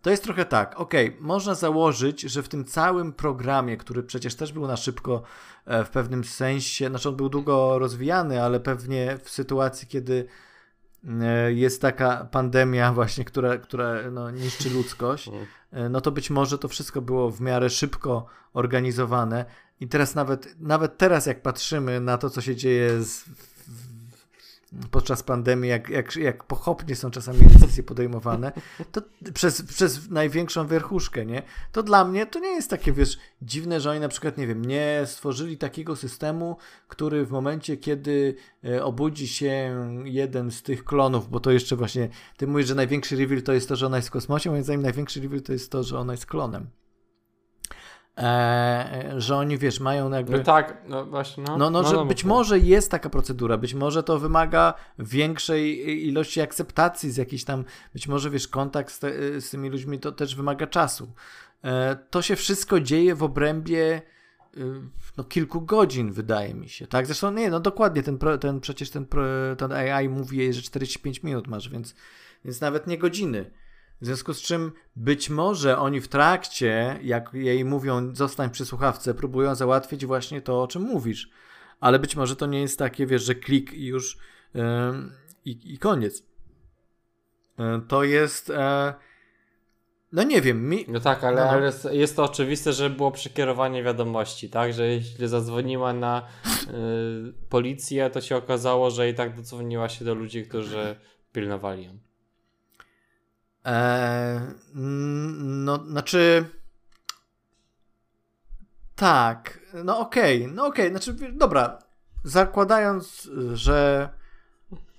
B: to jest trochę tak, ok, można założyć, że w tym całym programie, który przecież też był na szybko w pewnym sensie, znaczy on był długo rozwijany, ale pewnie w sytuacji, kiedy e, jest taka pandemia właśnie, która, która no, niszczy ludzkość, e, no to być może to wszystko było w miarę szybko organizowane. I teraz nawet, nawet teraz jak patrzymy na to, co się dzieje z, podczas pandemii, jak, jak, jak pochopnie są czasami decyzje podejmowane, to przez, przez największą wierchuszkę, nie? To dla mnie to nie jest takie, wiesz, dziwne, że oni na przykład, nie wiem, nie stworzyli takiego systemu, który w momencie, kiedy e, obudzi się jeden z tych klonów, bo to jeszcze właśnie, ty mówisz, że największy reveal to jest to, że ona jest w kosmosie, moim zdaniem największy reveal to jest to, że ona jest klonem. E, że oni, wiesz, mają jakby...
A: No tak, no właśnie, no.
B: No, no, że być
A: mów.
B: może jest taka procedura, być może to wymaga większej ilości akceptacji z jakiejś tam, być może wiesz, kontakt z, te, z tymi ludźmi to też wymaga czasu. E, to się wszystko dzieje w obrębie y, no, kilku godzin, wydaje mi się, tak? Zresztą nie, no dokładnie, ten, pro, ten przecież ten, pro, ten AI mówi jej, że 45 minut masz, więc, więc nawet nie godziny. W związku z czym być może oni w trakcie, jak jej mówią, zostań przy słuchawce, próbują załatwić właśnie to, o czym mówisz. Ale być może to nie jest takie, wiesz, że klik i już yy, i, i koniec. Yy, to jest. Yy, no nie wiem. Mi...
A: No tak, ale,
B: No, no.
A: ale jest- jest to oczywiste, że było przekierowanie wiadomości, tak? Że jeśli zadzwoniła na y, policję, to się okazało, że i tak dodzwoniła się do ludzi, którzy pilnowali ją.
B: Eee, mm, no, znaczy. Tak, no okej, no okej, znaczy, wie- dobra. Zakładając, że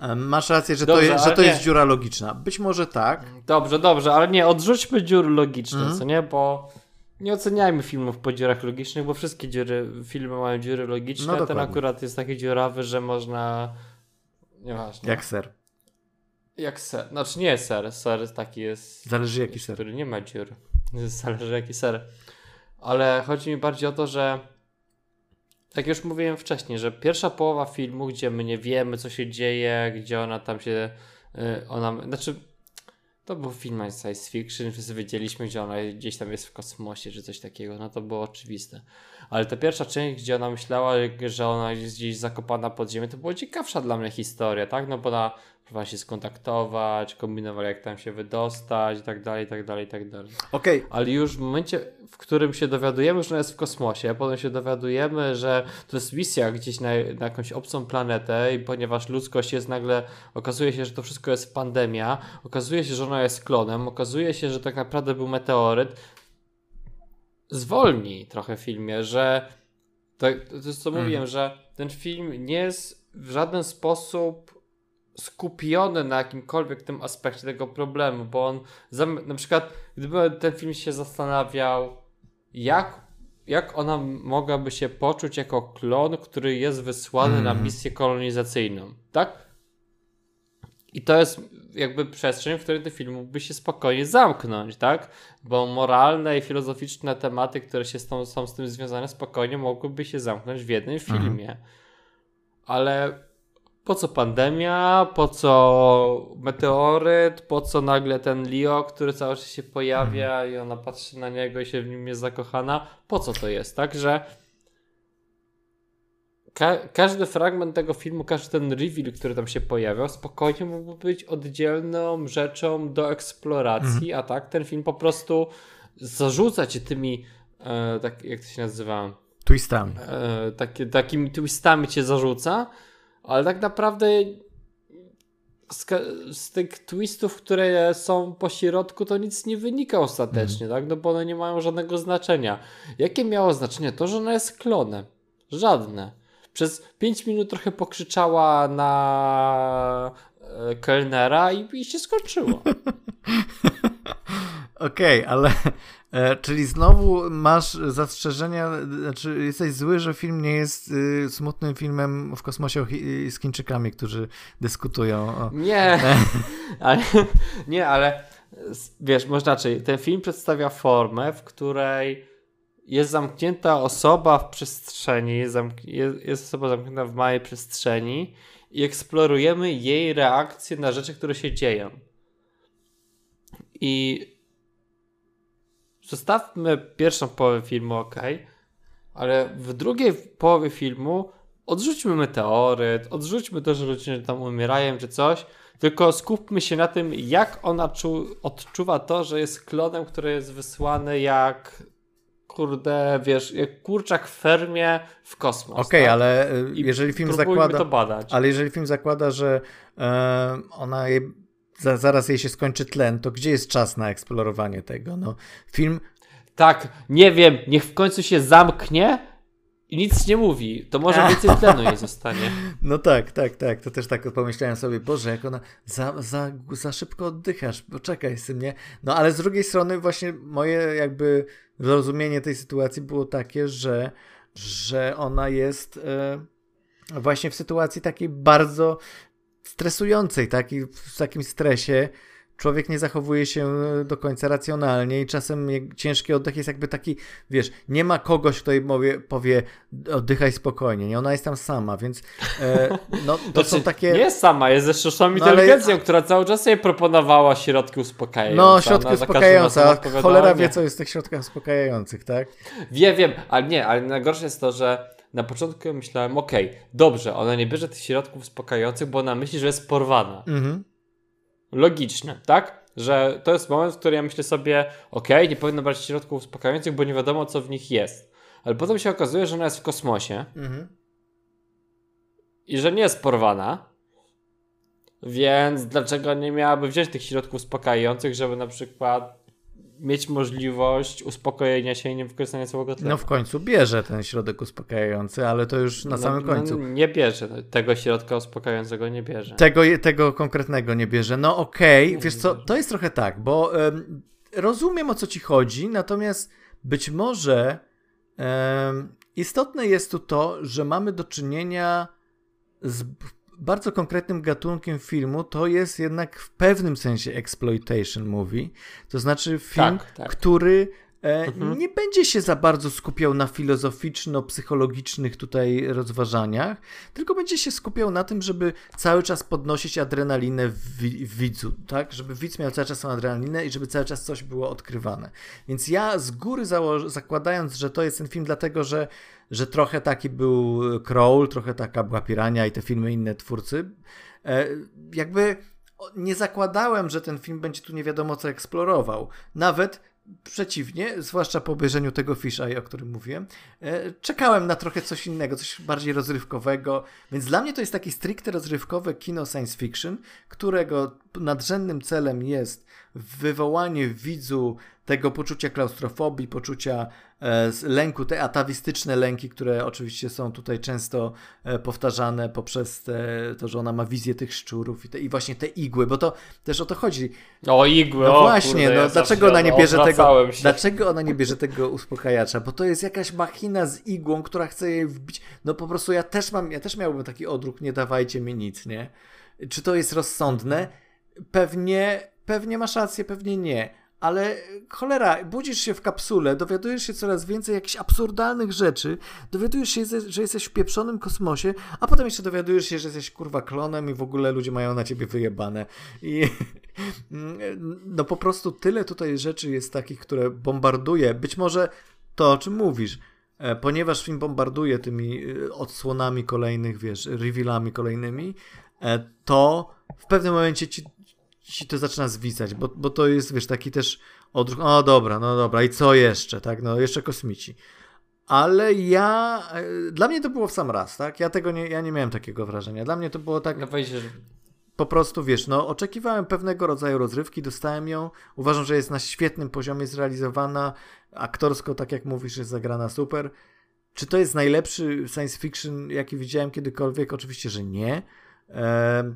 B: e, masz rację, że to,
A: Dobrze,
B: jest, że to
A: nie.
B: jest dziura logiczna. Być może tak.
A: Dobrze, dobrze, ale nie, odrzućmy dziury logiczne,
B: Mhm.
A: co nie? Bo nie oceniajmy filmów po dziurach logicznych, bo wszystkie dziury, filmy mają dziury logiczne.
B: No
A: Ten akurat jest taki dziurawy, że można. Nieważne.
B: Jak ser.
A: Jak ser. Znaczy nie ser, ser taki jest.
B: Zależy jaki ser.
A: Który nie ma dziur. Zależy jaki ser. Ale chodzi mi bardziej o to, że tak już mówiłem wcześniej, że pierwsza połowa filmu, gdzie my nie wiemy, co się dzieje, gdzie ona tam się. y, Ona. Znaczy. To był film science fiction, wszyscy wiedzieliśmy, gdzie ona gdzieś tam jest w kosmosie, czy coś takiego, no to było oczywiste. Ale ta pierwsza część, gdzie ona myślała, że ona jest gdzieś zakopana pod ziemię, to była ciekawsza dla mnie historia, tak? No bo ona próbowała się skontaktować, kombinowała jak tam się wydostać i tak dalej, i tak dalej, i tak dalej.
B: Okej,
A: Ale już w momencie, w którym się dowiadujemy, że ona jest w kosmosie, a potem się dowiadujemy, że to jest misja gdzieś na, na jakąś obcą planetę i ponieważ ludzkość jest nagle, okazuje się, że to wszystko jest pandemia, okazuje się, że ona jest klonem, okazuje się, że tak naprawdę był meteoryt, zwolni trochę w filmie, że to, to jest co
B: Mhm.
A: mówiłem, że ten film nie jest w żaden sposób skupiony na jakimkolwiek tym aspekcie tego problemu, bo on na przykład gdyby ten film się zastanawiał jak, jak ona mogłaby się poczuć jako klon, który jest wysłany na
B: Mhm.
A: misję kolonizacyjną, tak? I to jest jakby przestrzeń, w której ten film mógłby się spokojnie zamknąć, tak? Bo moralne i filozoficzne tematy, które się z tą, są z tym związane, spokojnie mogłyby się zamknąć w jednym
B: Mhm.
A: filmie. Ale po co pandemia, po co meteoryt, po co nagle ten Leo, który cały czas się pojawia i ona patrzy na niego i się w nim jest zakochana? Po co to jest, tak? Że ka każdy fragment tego filmu, każdy ten reveal, który tam się pojawiał, spokojnie mógłby być oddzielną rzeczą do eksploracji, a tak ten film po prostu zarzuca cię tymi, e, tak jak to się nazywa,
B: twistami.
A: e, takie, takimi twistami cię zarzuca, ale tak naprawdę z, z tych twistów, które są po środku, to nic nie wynika ostatecznie, tak? No bo one nie mają żadnego znaczenia. Jakie miało znaczenie? To, że ona jest klonem. Żadne. Przez 5 minut trochę pokrzyczała na e, kelnera i, i się skończyło.
B: Okej, ale e, czyli znowu masz zastrzeżenia, znaczy jesteś zły, że film nie jest y, smutnym filmem w kosmosie chi- z Chińczykami, którzy dyskutują o...
A: Nie, ale, nie, ale wiesz, może inaczej. Ten film przedstawia formę, w której jest zamknięta osoba w przestrzeni, jest, zamk- jest, jest osoba zamknięta w małej przestrzeni i eksplorujemy jej reakcje na rzeczy, które się dzieją. I zostawmy pierwszą połowę filmu, ok, ale w drugiej połowie filmu odrzućmy meteoryt, odrzućmy to, że ludzie tam umierają czy coś, tylko skupmy się na tym, jak ona czu, odczuwa to, że jest klonem, który jest wysłany jak kurde, wiesz, jak kurczak w fermie w kosmos.
B: Okej, okay,
A: tak?
B: ale y, jeżeli film zakłada.
A: to badać.
B: Ale jeżeli film zakłada, że e, ona za, zaraz jej się skończy tlen, to gdzie jest czas na eksplorowanie tego? No, film.
A: Tak, nie wiem, niech w końcu się zamknie i nic nie mówi, to może więcej tlenu jej zostanie.
B: No tak, tak, tak. To też tak pomyślałem sobie, Boże, jak ona za, za, za szybko oddychasz, poczekaj z tym, nie? No ale z drugiej strony właśnie moje jakby zrozumienie tej sytuacji było takie, że, że ona jest e, właśnie w sytuacji takiej bardzo stresującej, taki, w takim stresie, człowiek nie zachowuje się e, do końca racjonalnie i czasem ciężki oddech jest jakby taki, wiesz, nie ma kogoś, kto jej powie, powie oddychaj spokojnie, nie? Ona jest tam sama, więc e, no, to znaczy, są takie...
A: Nie jest sama, jest ze sztuczną no, inteligencją, ale... która cały czas jej proponowała środki uspokajające.
B: No, środki uspokajające, cholera wie, co jest w tych środkach uspokajających, tak?
A: Wie, wiem, ale nie, ale najgorsze jest to, że na początku myślałem, okej, okay, dobrze, ona nie bierze tych środków uspokajających, bo ona myśli, że jest porwana. Mhm logiczne, tak? Że to jest moment, w którym ja myślę sobie, ok, nie powinno brać środków uspokajających, bo nie wiadomo, co w nich jest. Ale potem się okazuje, że ona jest w kosmosie mhm. i że nie jest porwana. Więc dlaczego nie miałaby wziąć tych środków uspokajających, żeby na przykład mieć możliwość uspokojenia się i nie wykorzystania całego tlenu.
B: No w końcu bierze ten środek uspokajający, ale to już na no, samym no, końcu.
A: No, nie bierze, tego środka uspokajającego nie bierze.
B: Tego, tego konkretnego nie bierze. No okej, okay. wiesz co, to jest trochę tak, bo um, rozumiem o co ci chodzi, natomiast być może um, istotne jest tu to, że mamy do czynienia z bardzo konkretnym gatunkiem filmu to jest jednak w pewnym sensie exploitation movie. To znaczy film, tak, tak. który mhm. nie będzie się za bardzo skupiał na filozoficzno-psychologicznych tutaj rozważaniach, tylko będzie się skupiał na tym, żeby cały czas podnosić adrenalinę w, widzu, tak? Żeby widz miał cały czas tą adrenalinę i żeby cały czas coś było odkrywane. Więc ja z góry zakładając, że to jest ten film dlatego, że że trochę taki był Crawl, trochę taka była Pirania i te filmy inne twórcy. E, jakby nie zakładałem, że ten film będzie tu nie wiadomo co eksplorował. Nawet przeciwnie, zwłaszcza po obejrzeniu tego Fish Eye, o którym mówiłem, e, czekałem na trochę coś innego, coś bardziej rozrywkowego, więc dla mnie to jest taki stricte rozrywkowe kino science fiction, którego nadrzędnym celem jest wywołanie w widzu tego poczucia klaustrofobii, poczucia lęku, te atawistyczne lęki, które oczywiście są tutaj często e, powtarzane poprzez te, to, że ona ma wizję tych szczurów i, te, i właśnie te igły, bo to też o to chodzi.
A: O igły,
B: no
A: o,
B: właśnie,
A: kurde,
B: no dlaczego ona nie bierze tego, się. dlaczego ona nie bierze tego uspokajacza, bo to jest jakaś machina z igłą, która chce jej wbić, no po prostu ja też mam, ja też miałbym taki odruch, nie dawajcie mi nic, nie? Czy to jest rozsądne? Pewnie, pewnie masz rację, pewnie nie ale cholera, budzisz się w kapsule, dowiadujesz się coraz więcej jakichś absurdalnych rzeczy, dowiadujesz się, że jesteś w pieprzonym kosmosie, a potem jeszcze dowiadujesz się, że jesteś kurwa klonem i w ogóle ludzie mają na ciebie wyjebane. I no po prostu tyle tutaj rzeczy jest takich, które bombarduje. Być może to, o czym mówisz, e, ponieważ film bombarduje tymi e, odsłonami kolejnych, wiesz, revealami kolejnymi, e, to w pewnym momencie ci ci to zaczyna zwisać, bo, bo to jest, wiesz, taki też odruch, o dobra, no dobra, i co jeszcze, tak, no jeszcze kosmici. Ale ja, e, dla mnie to było w sam raz, tak, ja tego nie, ja nie miałem takiego wrażenia, dla mnie to było tak...
A: No.
B: Po prostu, wiesz, no oczekiwałem pewnego rodzaju rozrywki, dostałem ją, uważam, że jest na świetnym poziomie zrealizowana, aktorsko, tak jak mówisz, jest zagrana super. Czy to jest najlepszy science fiction, jaki widziałem kiedykolwiek? Oczywiście, że nie. Eee,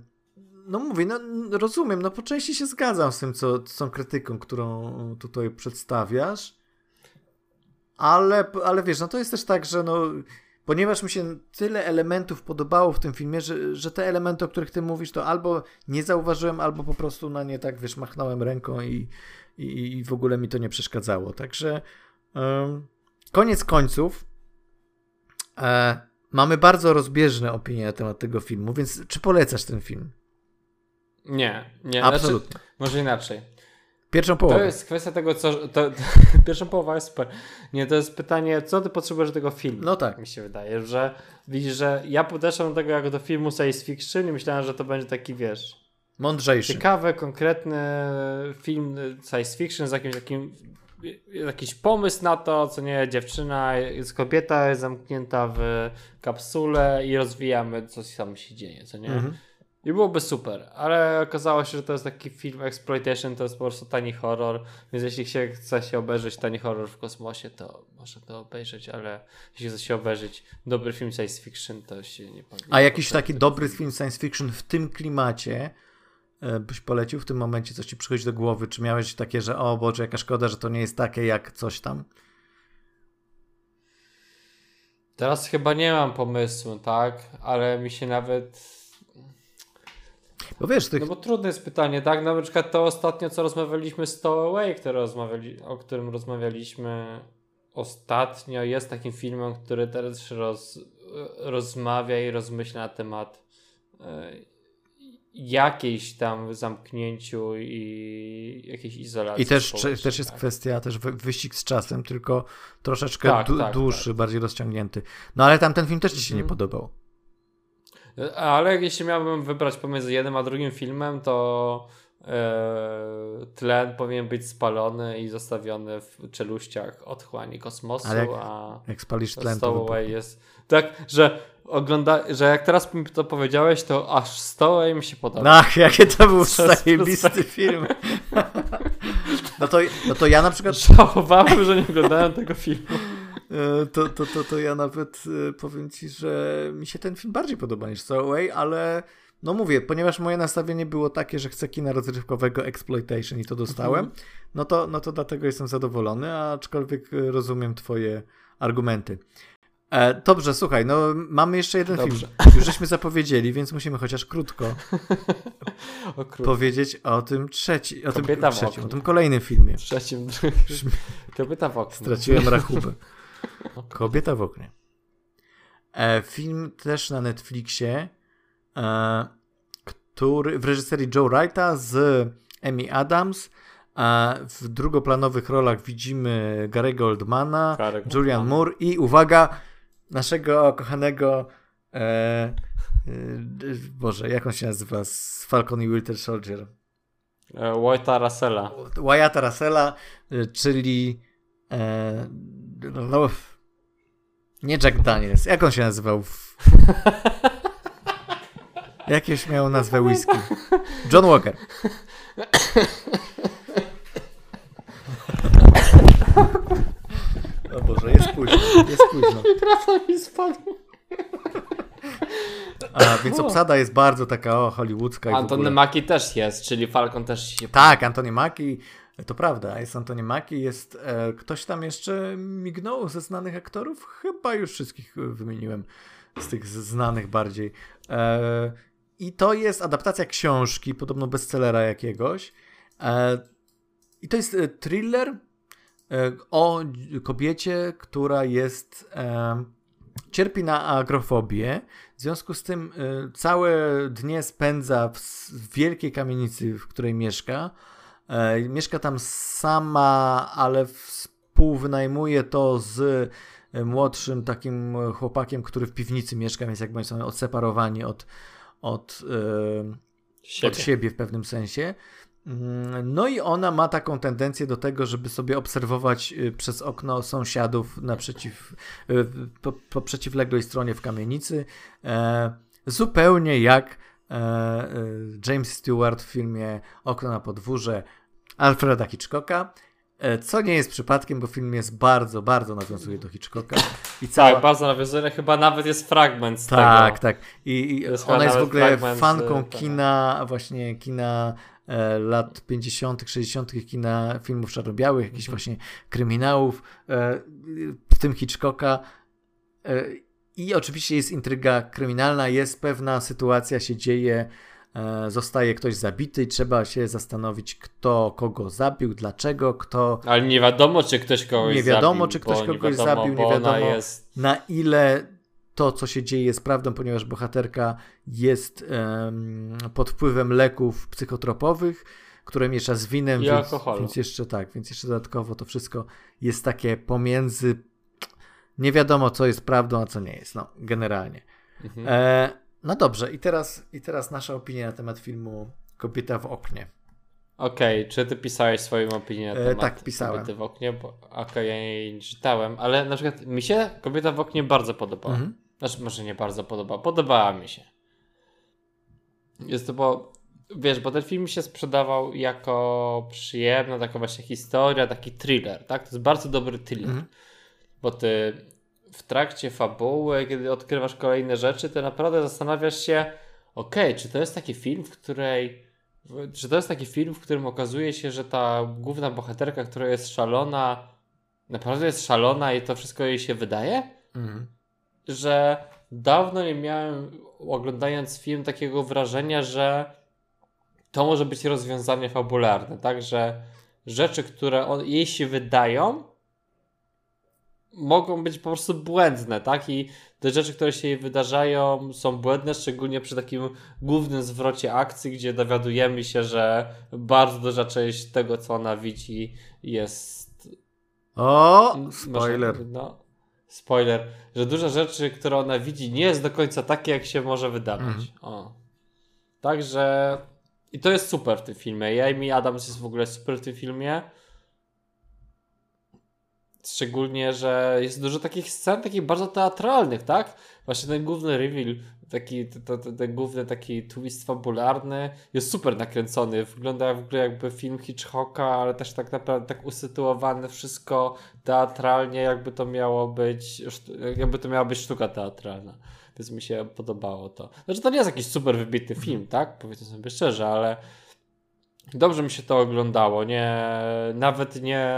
B: no mówię, no rozumiem, no po części się zgadzam z tym, co, z tą krytyką, którą tutaj przedstawiasz, ale, ale wiesz, no to jest też tak, że no, ponieważ mi się tyle elementów podobało w tym filmie, że, że te elementy, o których ty mówisz, to albo nie zauważyłem, albo po prostu na nie tak, wiesz, machnąłem ręką i, i, i w ogóle mi to nie przeszkadzało. Także koniec końców e, mamy bardzo rozbieżne opinie na temat tego filmu, więc czy polecasz ten film?
A: Nie, nie.
B: Absolutnie.
A: Znaczy, może inaczej.
B: Pierwszą połowę.
A: To jest kwestia tego, co. To, to, pierwszą połowa jest super. Nie, to jest pytanie, co ty potrzebujesz do tego filmu?
B: No tak.
A: Mi się wydaje, że widzisz, że ja podeszłem do tego jako do filmu science fiction i myślałem, że to będzie taki, wiesz,
B: Mądrzejszy.
A: ciekawy, konkretny film science fiction z jakimś takim jakiś pomysł na to, co nie, dziewczyna, jest kobieta, jest zamknięta w kapsule i rozwijamy, co tam się dzieje, co nie?
B: Mhm.
A: I byłoby super, ale okazało się, że to jest taki film exploitation, to jest po prostu tani horror, więc jeśli się chce się obejrzeć tani horror w kosmosie, to można to obejrzeć, ale jeśli chce się obejrzeć dobry film science fiction, to się nie powinien.
B: A jakiś taki dobry film science fiction w tym klimacie e, byś polecił w tym momencie, coś ci przychodzi do głowy? Czy miałeś takie, że o Boże, jaka szkoda, że to nie jest takie jak coś tam?
A: Teraz chyba nie mam pomysłu, tak? Ale mi się nawet
B: Bo wiesz, tych...
A: No bo trudne jest pytanie, tak? Na przykład to ostatnio, co rozmawialiśmy z Away, które rozmawiali, o którym rozmawialiśmy ostatnio, jest takim filmem, który teraz roz, rozmawia i rozmyśla na temat e, jakiejś tam zamknięciu i jakiejś izolacji.
B: I też, też jest
A: tak.
B: kwestia też wy- wyścig z czasem, tylko troszeczkę
A: Tak, tak,
B: dłuższy,
A: tak.
B: bardziej rozciągnięty. No ale tam ten film też ci się nie
A: Mhm.
B: podobał.
A: Ale jeśli miałbym wybrać pomiędzy jednym a drugim filmem, to e, tlen powinien być spalony i zostawiony w czeluściach otchłani kosmosu,
B: Ale jak-
A: a
B: Jak spalisz tlen, to
A: jest tak, że ogląda, że jak teraz mi to powiedziałeś, to aż Stowaway mi się podoba.
B: Ach, jakie to był zajebisty film. No to, no to ja na przykład
A: Żałowałem, że nie oglądałem tego filmu.
B: E, To, to, to, to ja nawet e, powiem ci, że mi się ten film bardziej podoba niż Stowaway, ale no mówię, ponieważ moje nastawienie było takie, że chcę kina rozrywkowego exploitation i to dostałem, no, to, no to dlatego jestem zadowolony, aczkolwiek rozumiem twoje argumenty. E, dobrze, słuchaj, no mamy jeszcze jeden
A: Dobrze.
B: film. Już żeśmy zapowiedzieli, więc musimy chociaż krótko
A: O kurde.
B: powiedzieć o tym trzeci, o tym
A: Kobieta
B: trzecim, o tym kolejnym filmie.
A: Trzecim. Kobieta w oknie.
B: Straciłem rachubę. Kobieta w oknie. E, film też na Netflixie, e, który w reżyserii Joe Wrighta z Amy Adams. A w drugoplanowych rolach widzimy Gary'ego Oldmana, Julian
A: Moore.
B: I uwaga, naszego kochanego e, e, Boże, jak on się nazywa z Falcon i Winter Soldier?
A: E, White'a Russella.
B: Wyatta Russella, y, czyli e, no, nie Jack Daniels. Jak on się nazywał? W... Jakieś miał nazwę whisky. John Walker. O Boże, jest późno, jest późno.
A: Mikrofon mi spadł.
B: A, więc obsada jest bardzo taka o, hollywoodzka
A: Antony. Mackie też jest, czyli Falcon też się
B: Tak, Antony Mackie, to prawda, jest Antony Mackie, jest e, ktoś tam jeszcze mignął ze znanych aktorów? Chyba już wszystkich e, wymieniłem z tych znanych bardziej. E, I to jest adaptacja książki, podobno bestsellera jakiegoś. E, I to jest e, thriller e, o kobiecie, która jest cierpi na agrofobię. W związku z tym całe dnie spędza w, w wielkiej kamienicy, w której mieszka. E, mieszka tam sama, ale współwynajmuje to z e, młodszym takim chłopakiem, który w piwnicy mieszka, więc jakby oni są odseparowani od, od, e,
A: siebie.
B: od siebie w pewnym sensie. Mm, No i ona ma taką tendencję do tego, żeby sobie obserwować przez okno sąsiadów naprzeciw, po, po przeciwległej stronie w kamienicy. Zupełnie jak James Stewart w filmie Okno na podwórze Alfreda Hitchcocka. e, Co nie jest przypadkiem, bo film jest bardzo, bardzo nawiązuje do Hitchcocka. I cała,
A: Tak, bardzo nawiązuje, chyba nawet jest fragment z
B: tak,
A: tego.
B: tak. I, i
A: Jest
B: ona jest w ogóle
A: z,
B: fanką
A: tego.
B: kina, właśnie kina e, lat 50., 60., i kina filmów czarno-białych, jakichś
A: Mhm.
B: właśnie kryminałów, e, w tym Hitchcocka. E, I oczywiście jest intryga kryminalna, jest pewna sytuacja, się dzieje, e, zostaje ktoś zabity i trzeba się zastanowić, kto kogo zabił, dlaczego, kto,
A: Ale nie wiadomo, czy ktoś kogoś
B: Nie wiadomo,
A: zabił,
B: czy ktoś
A: bo nie
B: kogoś
A: wiadomo,
B: zabił, nie wiadomo.
A: Jest...
B: na ile to, co się dzieje, jest prawdą, ponieważ bohaterka jest em, pod wpływem leków psychotropowych, które miesza z winem,
A: I
B: więc,
A: alkoholu.
B: więc jeszcze tak, więc jeszcze dodatkowo to wszystko jest takie pomiędzy nie wiadomo, co jest prawdą, a co nie jest, no, generalnie.
A: Mhm.
B: E, no dobrze, i teraz, i teraz nasza opinia na temat filmu Kobieta w oknie.
A: Okej, okay, czy ty pisałeś swoją opinię na
B: e,
A: temat
B: Tak, pisałem.
A: Kobiety w oknie? Okej, okay, ja jej nie czytałem, ale na przykład mi się Kobieta w oknie bardzo podobała. Mhm. Znaczy, może nie bardzo podobała, podobała mi się. Jest to, bo wiesz, bo ten film się sprzedawał jako przyjemna taka właśnie historia, taki thriller, tak? To jest bardzo dobry thriller. Mhm. Bo ty w trakcie fabuły, kiedy odkrywasz kolejne rzeczy, to naprawdę zastanawiasz się, okej, okay, czy to jest taki film, w której czy to jest taki film, w którym okazuje się, że ta główna bohaterka, która jest szalona, naprawdę jest szalona i to wszystko jej się wydaje? Mhm. Że dawno nie miałem, oglądając film, takiego wrażenia, że to może być rozwiązanie fabularne, tak? Że rzeczy, które on, jej się wydają, mogą być po prostu błędne, tak? I te rzeczy, które się jej wydarzają, są błędne, szczególnie przy takim głównym zwrocie akcji, gdzie dowiadujemy się, że bardzo duża część tego, co ona widzi, jest.
B: O! Spoiler.
A: Może, no, spoiler, że dużo rzeczy, które ona widzi, nie jest do końca takie, jak się może wydawać. Mm. O. Także. I to jest super w tym filmie. Amy Adams jest w ogóle super w tym filmie. Szczególnie, że jest dużo takich scen, takich bardzo teatralnych, tak? Właśnie ten główny reveal, taki, ten główny taki twist fabularny jest super nakręcony. Wygląda w ogóle jakby film Hitchcocka, ale też tak naprawdę tak usytuowane wszystko teatralnie, jakby to miało być, jakby to miała być sztuka teatralna. Więc mi się podobało to. Znaczy to nie jest jakiś super wybitny film, tak? Powiedzmy sobie szczerze, ale Dobrze mi się to oglądało. Nie, nawet nie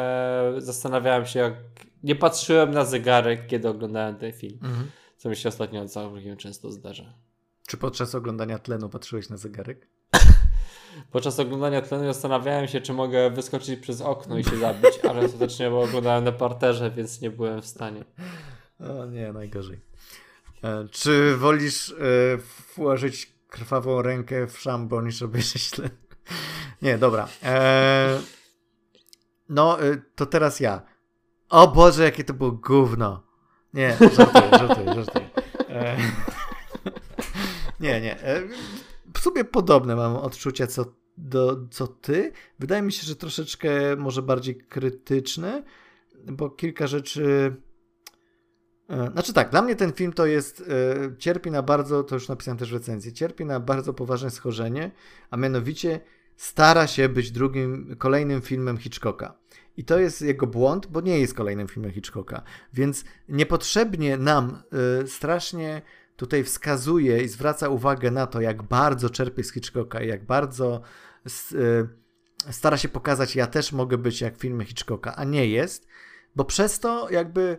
A: zastanawiałem się, jak. Nie patrzyłem na zegarek, kiedy oglądałem ten film. Mhm. Co mi się ostatnio całkiem często zdarza.
B: Czy podczas oglądania tlenu patrzyłeś na zegarek?
A: podczas oglądania tlenu zastanawiałem się, czy mogę wyskoczyć przez okno i się zabić, ale ostatecznie bo oglądałem na parterze, więc nie byłem w stanie.
B: O nie, najgorzej. E, czy wolisz e, włożyć krwawą rękę w szambo niż obejrzeć tlen? Nie, dobra. Eee, no, y, to teraz ja. O Boże, jakie to było gówno. Nie, żartuję, żartuję, żartuję. Eee, nie, nie. Eee, w sobie podobne mam odczucia co, do, co ty. Wydaje mi się, że troszeczkę może bardziej krytyczne, bo kilka rzeczy... E, znaczy tak, dla mnie ten film to jest, e, cierpi na bardzo, to już napisałem też w recenzji, cierpi na bardzo poważne schorzenie, a mianowicie stara się być drugim, kolejnym filmem Hitchcocka. I to jest jego błąd, bo nie jest kolejnym filmem Hitchcocka. Więc niepotrzebnie nam y, strasznie tutaj wskazuje i zwraca uwagę na to, jak bardzo czerpie z Hitchcocka i jak bardzo y, stara się pokazać, ja też mogę być jak filmy Hitchcocka, a nie jest, bo przez to jakby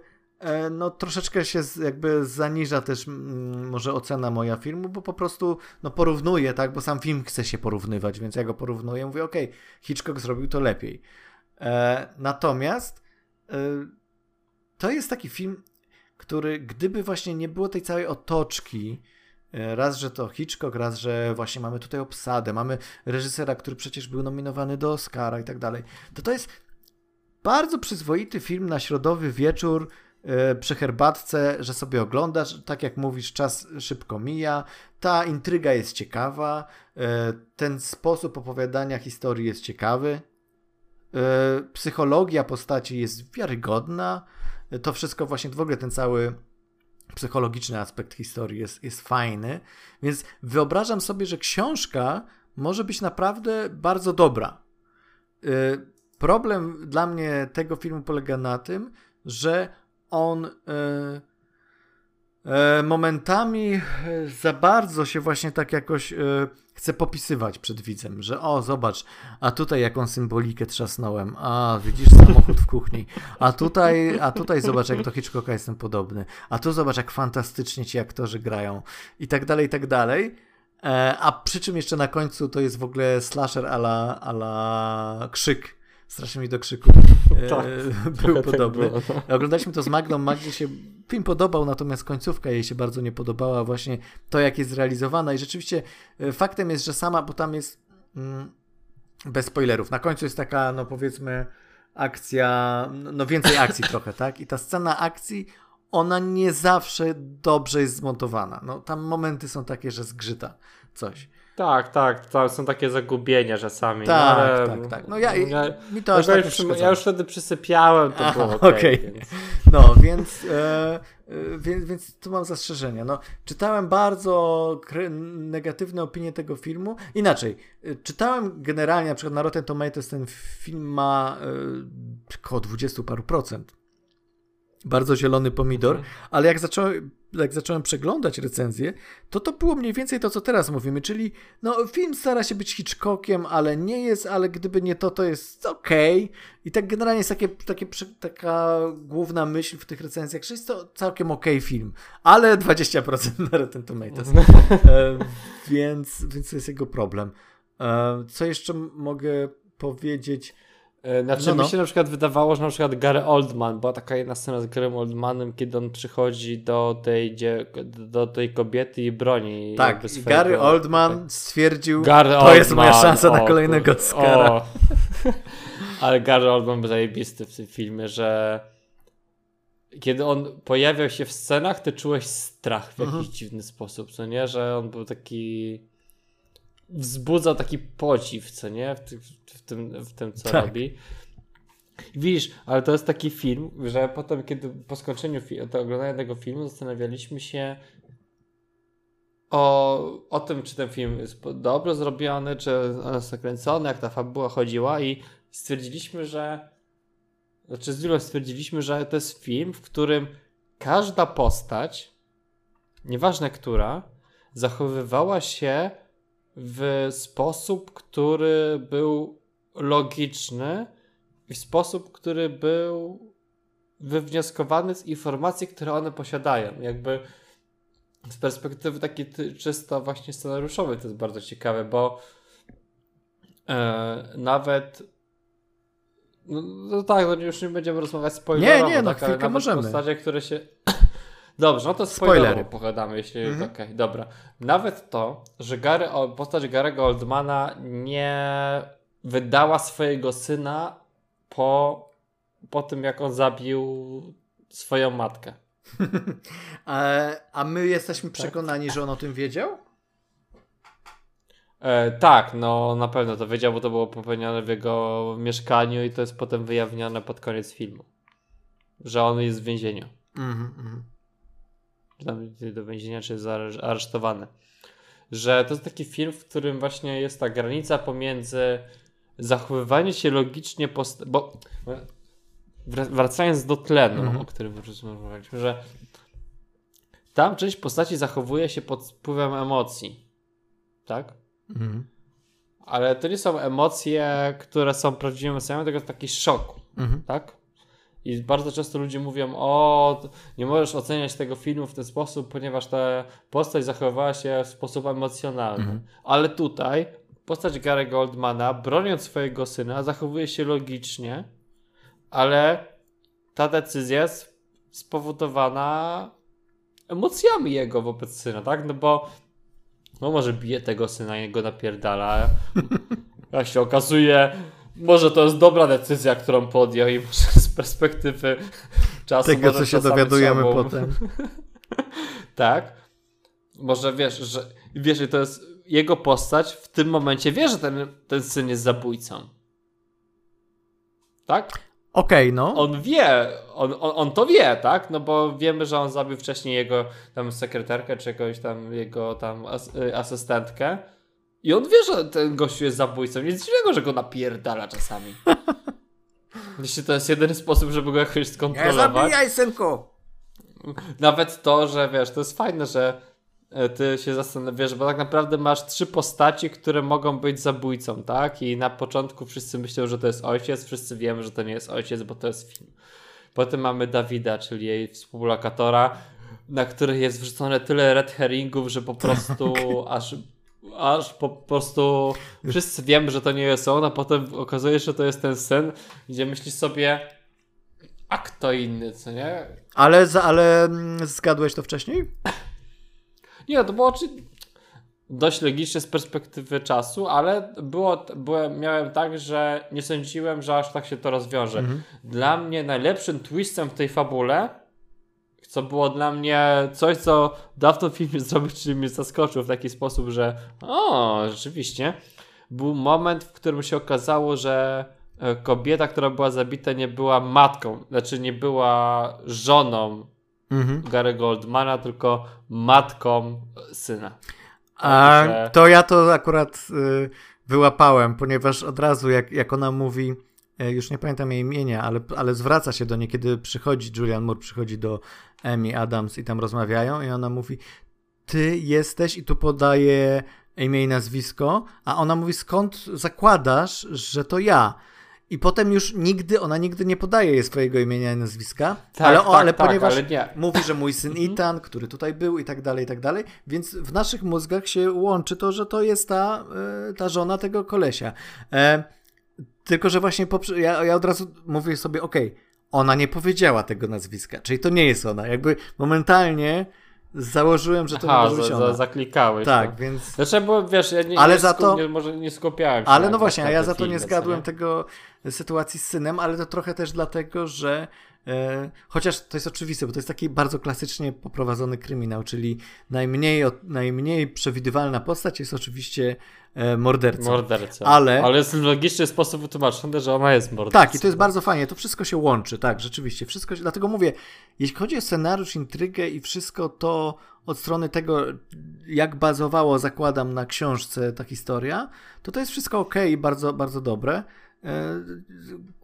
B: no troszeczkę się jakby zaniża też mm, może ocena moja filmu, bo po prostu no porównuję, tak, bo sam film chce się porównywać, więc ja go porównuję, mówię, okej, okay, Hitchcock zrobił to lepiej. E, natomiast e, to jest taki film, który gdyby właśnie nie było tej całej otoczki, e, raz, że to Hitchcock, raz, że właśnie mamy tutaj obsadę, mamy reżysera, który przecież był nominowany do Oscara i tak dalej, to to jest bardzo przyzwoity film na środowy wieczór, E, przy herbatce, że sobie oglądasz, tak jak mówisz, czas szybko mija, ta intryga jest ciekawa, e, ten sposób opowiadania historii jest ciekawy, e, psychologia postaci jest wiarygodna, to wszystko właśnie, w ogóle ten cały psychologiczny aspekt historii jest, jest fajny, więc wyobrażam sobie, że książka może być naprawdę bardzo dobra. Problem dla mnie tego filmu polega na tym, że on e, e, momentami za bardzo się właśnie tak jakoś e, chce popisywać przed widzem, że o, zobacz, a tutaj jaką symbolikę trzasnąłem, a widzisz samochód w kuchni, a tutaj, a tutaj zobacz, jak do Hitchcocka jestem podobny, a tu zobacz, jak fantastycznie ci aktorzy grają i tak dalej, i tak dalej. A przy czym jeszcze na końcu to jest w ogóle slasher ala, ala krzyk, strasznie mi do krzyku e, tak, był tak podobny. Tak było, no. Oglądaliśmy to z Magdą, Magdzie się film podobał, natomiast końcówka jej się bardzo nie podobała, właśnie to jak jest zrealizowana i rzeczywiście e, faktem jest, że sama, bo tam jest mm, bez spoilerów, na końcu jest taka, no powiedzmy akcja, no więcej akcji trochę, tak? I ta scena akcji, ona nie zawsze dobrze jest zmontowana. No tam momenty są takie, że zgrzyta coś.
A: Tak, tak, to są takie zagubienia czasami.
B: Tak,
A: no, ale...
B: tak, tak. No ja, ja mi to aż tak
A: już, ja już wtedy przysypiałem, to Aha, było okej. Okay,
B: więc... No, więc, e, e, więc, więc tu mam zastrzeżenia. No, czytałem bardzo negatywne opinie tego filmu. Inaczej, e, czytałem generalnie, na przykład na Rotten Tomatoes ten film ma e, około 20 paru procent bardzo zielony pomidor, mhm. ale jak zacząłem, jak zacząłem przeglądać recenzję, to to było mniej więcej to, co teraz mówimy, czyli no film stara się być Hitchcockiem, ale nie jest, ale gdyby nie to, to jest okej. Okay. I tak generalnie jest takie, takie, taka główna myśl w tych recenzjach, że jest to całkiem okej okay film, ale 20% na Rotten Tomatoes. e, więc, więc to jest jego problem. E, co jeszcze mogę powiedzieć?
A: E, znaczy, no, no. mi się na przykład wydawało, że na przykład Gary Oldman, była taka jedna scena z Garym Oldmanem, kiedy on przychodzi do tej, do tej kobiety i broni.
B: Tak, swojego... Gary Oldman stwierdził, Gary to Oldman, jest moja szansa o, na kolejnego Oscara.
A: Ale Gary Oldman był zajebisty w tym filmie, że kiedy on pojawiał się w scenach, ty czułeś strach w jakiś mhm. dziwny sposób, co nie? Że on był taki wzbudzał taki podziw, co nie? W, ty, w tym, w tym, co tak. robi. Widzisz, ale to jest taki film, że potem, kiedy po skończeniu to oglądania tego filmu, zastanawialiśmy się o, o tym, czy ten film jest dobrze zrobiony, czy on jest nakręcony, jak ta fabuła chodziła i stwierdziliśmy, że znaczy z Julą stwierdziliśmy, że to jest film, w którym każda postać, nieważne która, zachowywała się w sposób, który był logiczny i w sposób, który był wywnioskowany z informacji, które one posiadają. Jakby z perspektywy takiej czysto właśnie scenariuszowej to jest bardzo ciekawe, bo e, nawet no, no, tak, no już nie będziemy rozmawiać spoilerowo.
B: Nie, nie, no
A: tak, chwilkę
B: możemy.
A: Postacie, które się Dobrze, no to spoilery pogadamy, jeśli mm -hmm. okej, okay, dobra. Nawet to, że Gary, postać Gary'ego Oldmana nie wydała swojego syna po, po tym, jak on zabił swoją matkę.
B: a, a my jesteśmy tak. przekonani, że on o tym wiedział?
A: E, tak, no na pewno to wiedział, bo to było popełnione w jego mieszkaniu i to jest potem wyjawnione pod koniec filmu. Że on jest w więzieniu. Mhm, mm czy tam do więzienia, czy jest aresztowany. Że to jest taki film, w którym właśnie jest ta granica pomiędzy zachowywaniem się logicznie, post- bo wracając do tlenu, mm -hmm. o którym rozmawialiśmy, że tam część postaci zachowuje się pod wpływem emocji. Tak? -hmm. Ale to nie są emocje, które są prawdziwymi emocjami, tylko taki szok. -hmm. Tak? I bardzo często ludzie mówią, o, nie możesz oceniać tego filmu w ten sposób, ponieważ ta postać zachowała się w sposób emocjonalny. Mhm. Ale tutaj postać Gary Goldmana, broniąc swojego syna, zachowuje się logicznie, ale ta decyzja jest spowodowana emocjami jego wobec syna, tak? No bo no może bije tego syna i go napierdala. Jak się okazuje, może to jest dobra decyzja, którą podjął i może perspektywy czasu.
B: Tego, co się dowiadujemy potem.
A: tak. Może wiesz, że wiesz, to jest jego postać w tym momencie wie, że ten, ten syn jest zabójcą. Tak?
B: Okej, okay, no.
A: On wie, on, on, on, to wie, tak? No bo wiemy, że on zabił wcześniej jego tam sekretarkę, czy jakąś tam jego tam as, y, asystentkę. I on wie, że ten gościu jest zabójcą. Nic dziwnego, że go napierdala czasami. Jeśli to jest jedyny sposób, żeby go jakoś skontrolować.
B: Nie zabijaj, synku!
A: Nawet to, że wiesz, to jest fajne, że e, ty się zastanawiasz, bo tak naprawdę masz trzy postaci, które mogą być zabójcą, tak? I na początku wszyscy myślą, że to jest ojciec, wszyscy wiemy, że to nie jest ojciec, bo to jest film. Potem mamy Dawida, czyli jej współlokatora, na których jest wrzucone tyle red herringów, że po prostu aż aż po prostu wszyscy wiemy, że to nie jest on, a potem okazuje się, że to jest ten syn, gdzie myślisz sobie, a kto inny, co nie?
B: Ale, ale mm, zgadłeś to wcześniej?
A: Nie, to było dość logiczne z perspektywy czasu, ale było, byłem, miałem tak, że nie sądziłem, że aż tak się to rozwiąże. Mhm. Dla mnie najlepszym twistem w tej fabule co było dla mnie coś, co dawno film zrobił, czyli mnie zaskoczył w taki sposób, że o, rzeczywiście, był moment, w którym się okazało, że e, kobieta, która była zabita, nie była matką, znaczy nie była żoną mhm. Gary Goldmana, tylko matką syna.
B: A to ja to akurat y, wyłapałem, ponieważ od razu jak, jak ona mówi, e, już nie pamiętam jej imienia, ale, ale zwraca się do niej, kiedy przychodzi, Julian Moore przychodzi do Amy Adams i tam rozmawiają i ona mówi, ty jesteś i tu podaje imię i nazwisko, a ona mówi, skąd zakładasz, że to ja? I potem już nigdy, ona nigdy nie podaje jej swojego imienia i nazwiska, tak, ale, o, tak, ale tak, ponieważ ale mówi, że mój syn mhm. Ethan, który tutaj był i tak dalej, i tak dalej, więc w naszych mózgach się łączy to, że to jest ta, e, ta żona tego kolesia. E, tylko, że właśnie ja, ja od razu mówię sobie, okej, okay, ona nie powiedziała tego nazwiska, czyli to nie jest ona. Jakby momentalnie założyłem, że to Aha, nie może być ona. Za,
A: zaklikałeś.
B: Tak, no. więc...
A: Znaczy, bo wiesz, ja nie, ale nie, za to... nie, może nie skupiałem się.
B: Ale no właśnie, a ja za to nie zgadłem tego sytuacji z synem, ale to trochę też dlatego, że chociaż to jest oczywiste, bo to jest taki bardzo klasycznie poprowadzony kryminał, czyli najmniej, najmniej przewidywalna postać jest oczywiście e, morderca.
A: Morderca. Ale, ale jest w logiczny sposób wytłumaczone, że ona jest mordercą.
B: Tak, i to jest bardzo fajnie, to wszystko się łączy, tak, rzeczywiście, wszystko się, dlatego mówię, jeśli chodzi o scenariusz, intrygę i wszystko to od strony tego, jak bazowało, zakładam, na książce ta historia, to to jest wszystko ok i bardzo, bardzo dobre. E,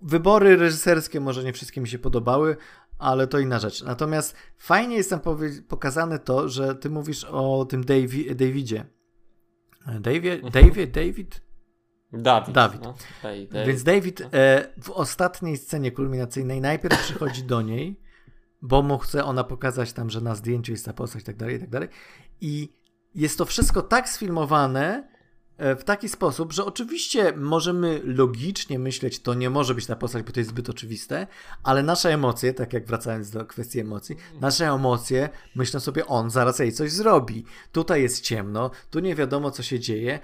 B: wybory reżyserskie może nie wszystkie mi się podobały, ale to inna rzecz. Natomiast fajnie jest tam pokazane to, że ty mówisz o tym Davi Davidzie. David? Mhm. David? David?
A: Dawid.
B: Dawid. No. Więc David no. e, w ostatniej scenie kulminacyjnej najpierw przychodzi do niej, bo mu chce ona pokazać tam, że na zdjęciu jest ta postać i tak dalej, i tak dalej. I jest to wszystko tak sfilmowane, E, w taki sposób, że oczywiście możemy logicznie myśleć, to nie może być ta postać, bo to jest zbyt oczywiste, ale nasze emocje, tak jak wracając do kwestii emocji, nasze emocje myślą sobie, on zaraz jej coś zrobi. Tutaj jest ciemno, tu nie wiadomo, co się dzieje.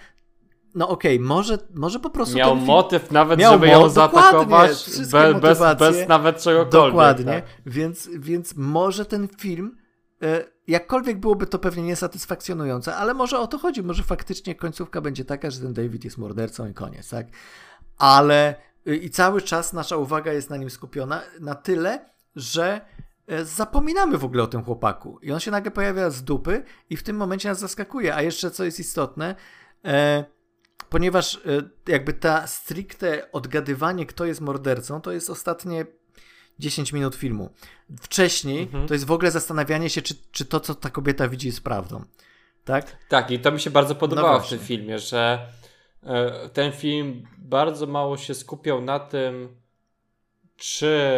B: No okej, okay, może, może po prostu.
A: Miał motyw nawet, miał żeby ją zaatakować bez, bez, bez nawet czegokolwiek.
B: Dokładnie, tak. więc, więc może ten film E, jakkolwiek byłoby to pewnie niesatysfakcjonujące, ale może o to chodzi, może faktycznie końcówka będzie taka, że ten David jest mordercą i koniec, tak? Ale y, i cały czas nasza uwaga jest na nim skupiona na tyle, że e, zapominamy w ogóle o tym chłopaku. I on się nagle pojawia z dupy i w tym momencie nas zaskakuje. A jeszcze co jest istotne, e, ponieważ e, jakby ta stricte odgadywanie, kto jest mordercą, to jest ostatnie 10 minut filmu. Wcześniej mhm. to jest w ogóle zastanawianie się, czy, czy to, co ta kobieta widzi, jest prawdą. Tak?
A: Tak, i to mi się bardzo podobało no w tym filmie, że e, ten film bardzo mało się skupiał na tym, czy.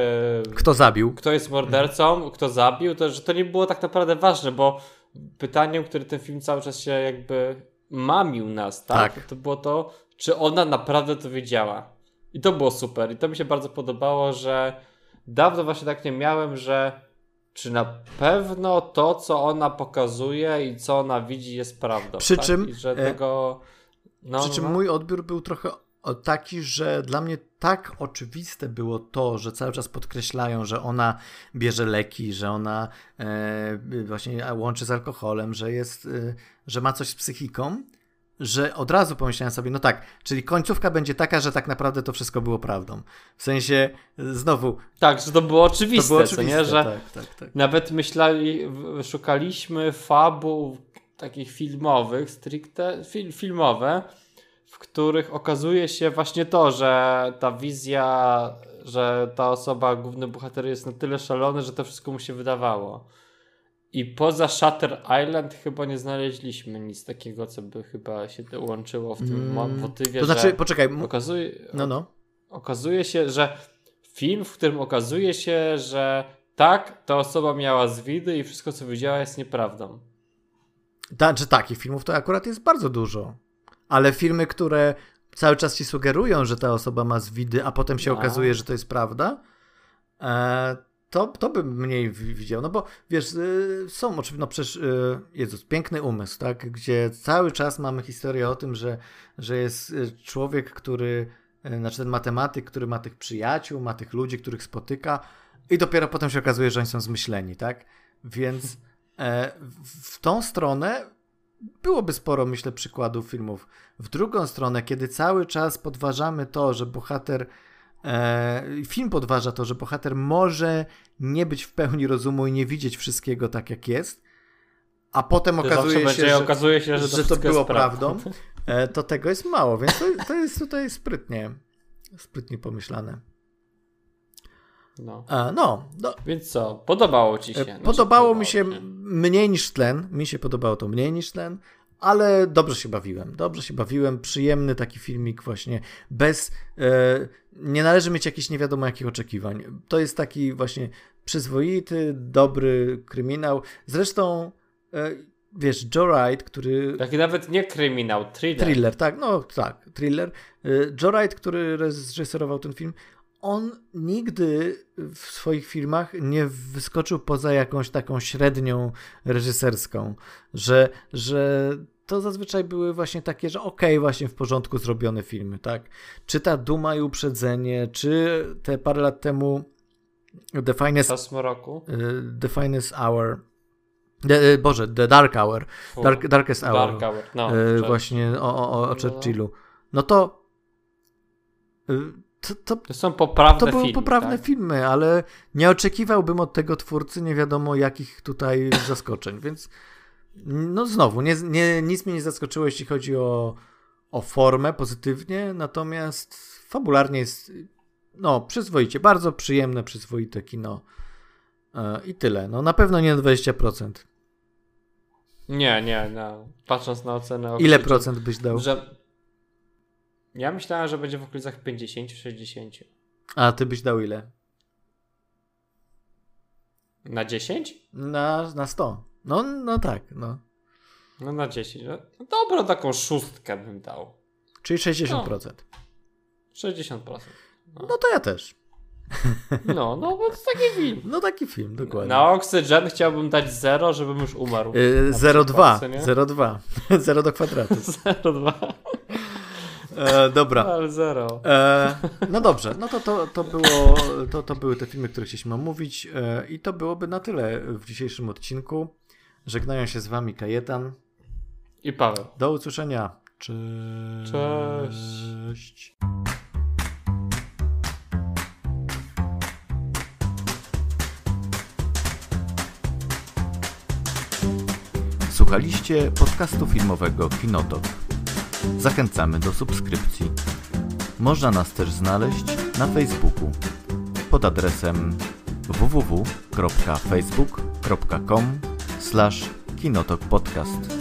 B: Kto zabił?
A: Kto jest mordercą, mhm. kto zabił, to że to nie było tak naprawdę ważne, bo pytaniem, które ten film cały czas się jakby mamił nas, tak? tak. To było to, czy ona naprawdę to wiedziała. I to było super. I to mi się bardzo podobało, że dawno właśnie tak nie miałem, że czy na pewno to, co ona pokazuje i co ona widzi jest prawdą.
B: Przy tak? czym,
A: I że e, tego...
B: No, przy czym no. mój odbiór był trochę taki, że dla mnie tak oczywiste było to, że cały czas podkreślają, że ona bierze leki, że ona e, właśnie łączy z alkoholem, że jest, e, że ma coś z psychiką, że od razu pomyślałem sobie, no tak, czyli końcówka będzie taka, że tak naprawdę to wszystko było prawdą. W sensie, znowu...
A: Tak, że to było oczywiste, to było oczywiste nie? Że tak, tak, tak. nawet myśleli, szukaliśmy fabuł takich filmowych, stricte fil, filmowe, w których okazuje się właśnie to, że ta wizja, że ta osoba, główny bohater jest na tyle szalony, że to wszystko mu się wydawało. I poza Shutter Island chyba nie znaleźliśmy nic takiego, co by chyba się łączyło w tym mm, motywie.
B: To znaczy, poczekaj.
A: Okazuje, no, no. Okazuje się, że film, w którym okazuje się, że tak, ta osoba miała zwidy i wszystko, co widziała, jest nieprawdą.
B: Znaczy, takich filmów to akurat jest bardzo dużo. Ale filmy, które cały czas ci sugerują, że ta osoba ma zwidy, a potem się a. okazuje, że to jest prawda, e, to, to bym mniej widział, no bo wiesz, y, są oczywiście, no przecież, y, Jezus, piękny umysł, tak, gdzie cały czas mamy historię o tym, że, że jest y, człowiek, który, znaczy ten matematyk, który ma tych przyjaciół, ma tych ludzi, których spotyka i dopiero potem się okazuje, że oni są zmyśleni, tak. Więc e, w tą stronę byłoby sporo, myślę, przykładów filmów. W drugą stronę, kiedy cały czas podważamy to, że bohater. E, film podważa to, że bohater może nie być w pełni rozumu i nie widzieć wszystkiego tak, jak jest, a potem okazuje się, że,
A: okazuje się, że, to,
B: że to było prawdą, e, to tego jest mało, więc to, to jest tutaj sprytnie, sprytnie pomyślane. No. A, no, no.
A: Więc co? Podobało ci się?
B: Znaczy, podobało mi się, się mniej niż tlen. Mi się podobało to mniej niż tlen, ale dobrze się bawiłem. Dobrze się bawiłem. Przyjemny taki filmik właśnie. Bez... E, nie należy mieć jakichś nie wiadomo jakich oczekiwań. To jest taki właśnie przyzwoity, dobry kryminał. Zresztą e, wiesz, Joe Wright, który...
A: Taki nawet nie kryminał, thriller.
B: Thriller, tak, no tak, thriller. E, Joe Wright, który reżyserował ten film, on nigdy w swoich filmach nie wyskoczył poza jakąś taką średnią reżyserską, że, że to zazwyczaj były właśnie takie, że okej, okay, właśnie w porządku zrobione filmy, tak? Czy ta Duma i Uprzedzenie, czy te parę lat temu The Finest...
A: roku?
B: Y, the Finest Hour... The, y, Boże, The Dark Hour. Dark, darkest Hour.
A: Dark Hour, no.
B: Y, właśnie o, o, o. Churchillu. No to
A: to, to, to, są poprawne
B: to
A: były filmy,
B: poprawne
A: tak?
B: filmy, ale nie oczekiwałbym od tego twórcy nie wiadomo jakich tutaj zaskoczeń, więc no znowu, nie, nie, nic mnie nie zaskoczyło, jeśli chodzi o, o formę pozytywnie, natomiast fabularnie jest no przyzwoicie, bardzo przyjemne, przyzwoite kino e, i tyle. No na pewno nie na 20%.
A: Nie, nie, no. Patrząc na ocenę...
B: Ile procent byś dał?
A: Że ja myślałem, że będzie w okolicach 50-60.
B: A ty byś dał ile?
A: Na 10?
B: Na, na 100. No, no tak, no.
A: No na 10. No, dobro, taką szóstkę bym dał.
B: Czyli 60%. No,
A: 60%.
B: No. no to ja też.
A: No, no bo to taki film.
B: No taki film, dokładnie.
A: Na Oxygen chciałbym dać 0, żebym już umarł.
B: Yy, 0,2. 0,2. 0 do kwadratu.
A: 0,2.
B: E, dobra.
A: Ale zero.
B: E, no dobrze, no to, to, to, było, to, to były te filmy, które chcieliśmy omówić e, i to byłoby na tyle w dzisiejszym odcinku. Żegnają się z wami Kajetan
A: i Paweł.
B: Do usłyszenia. Cześć.
A: Cześć.
C: Słuchaliście podcastu filmowego Kinotok. Zachęcamy do subskrypcji. Można nas też znaleźć na Facebooku pod adresem www.facebook.com/kinotokpodcast.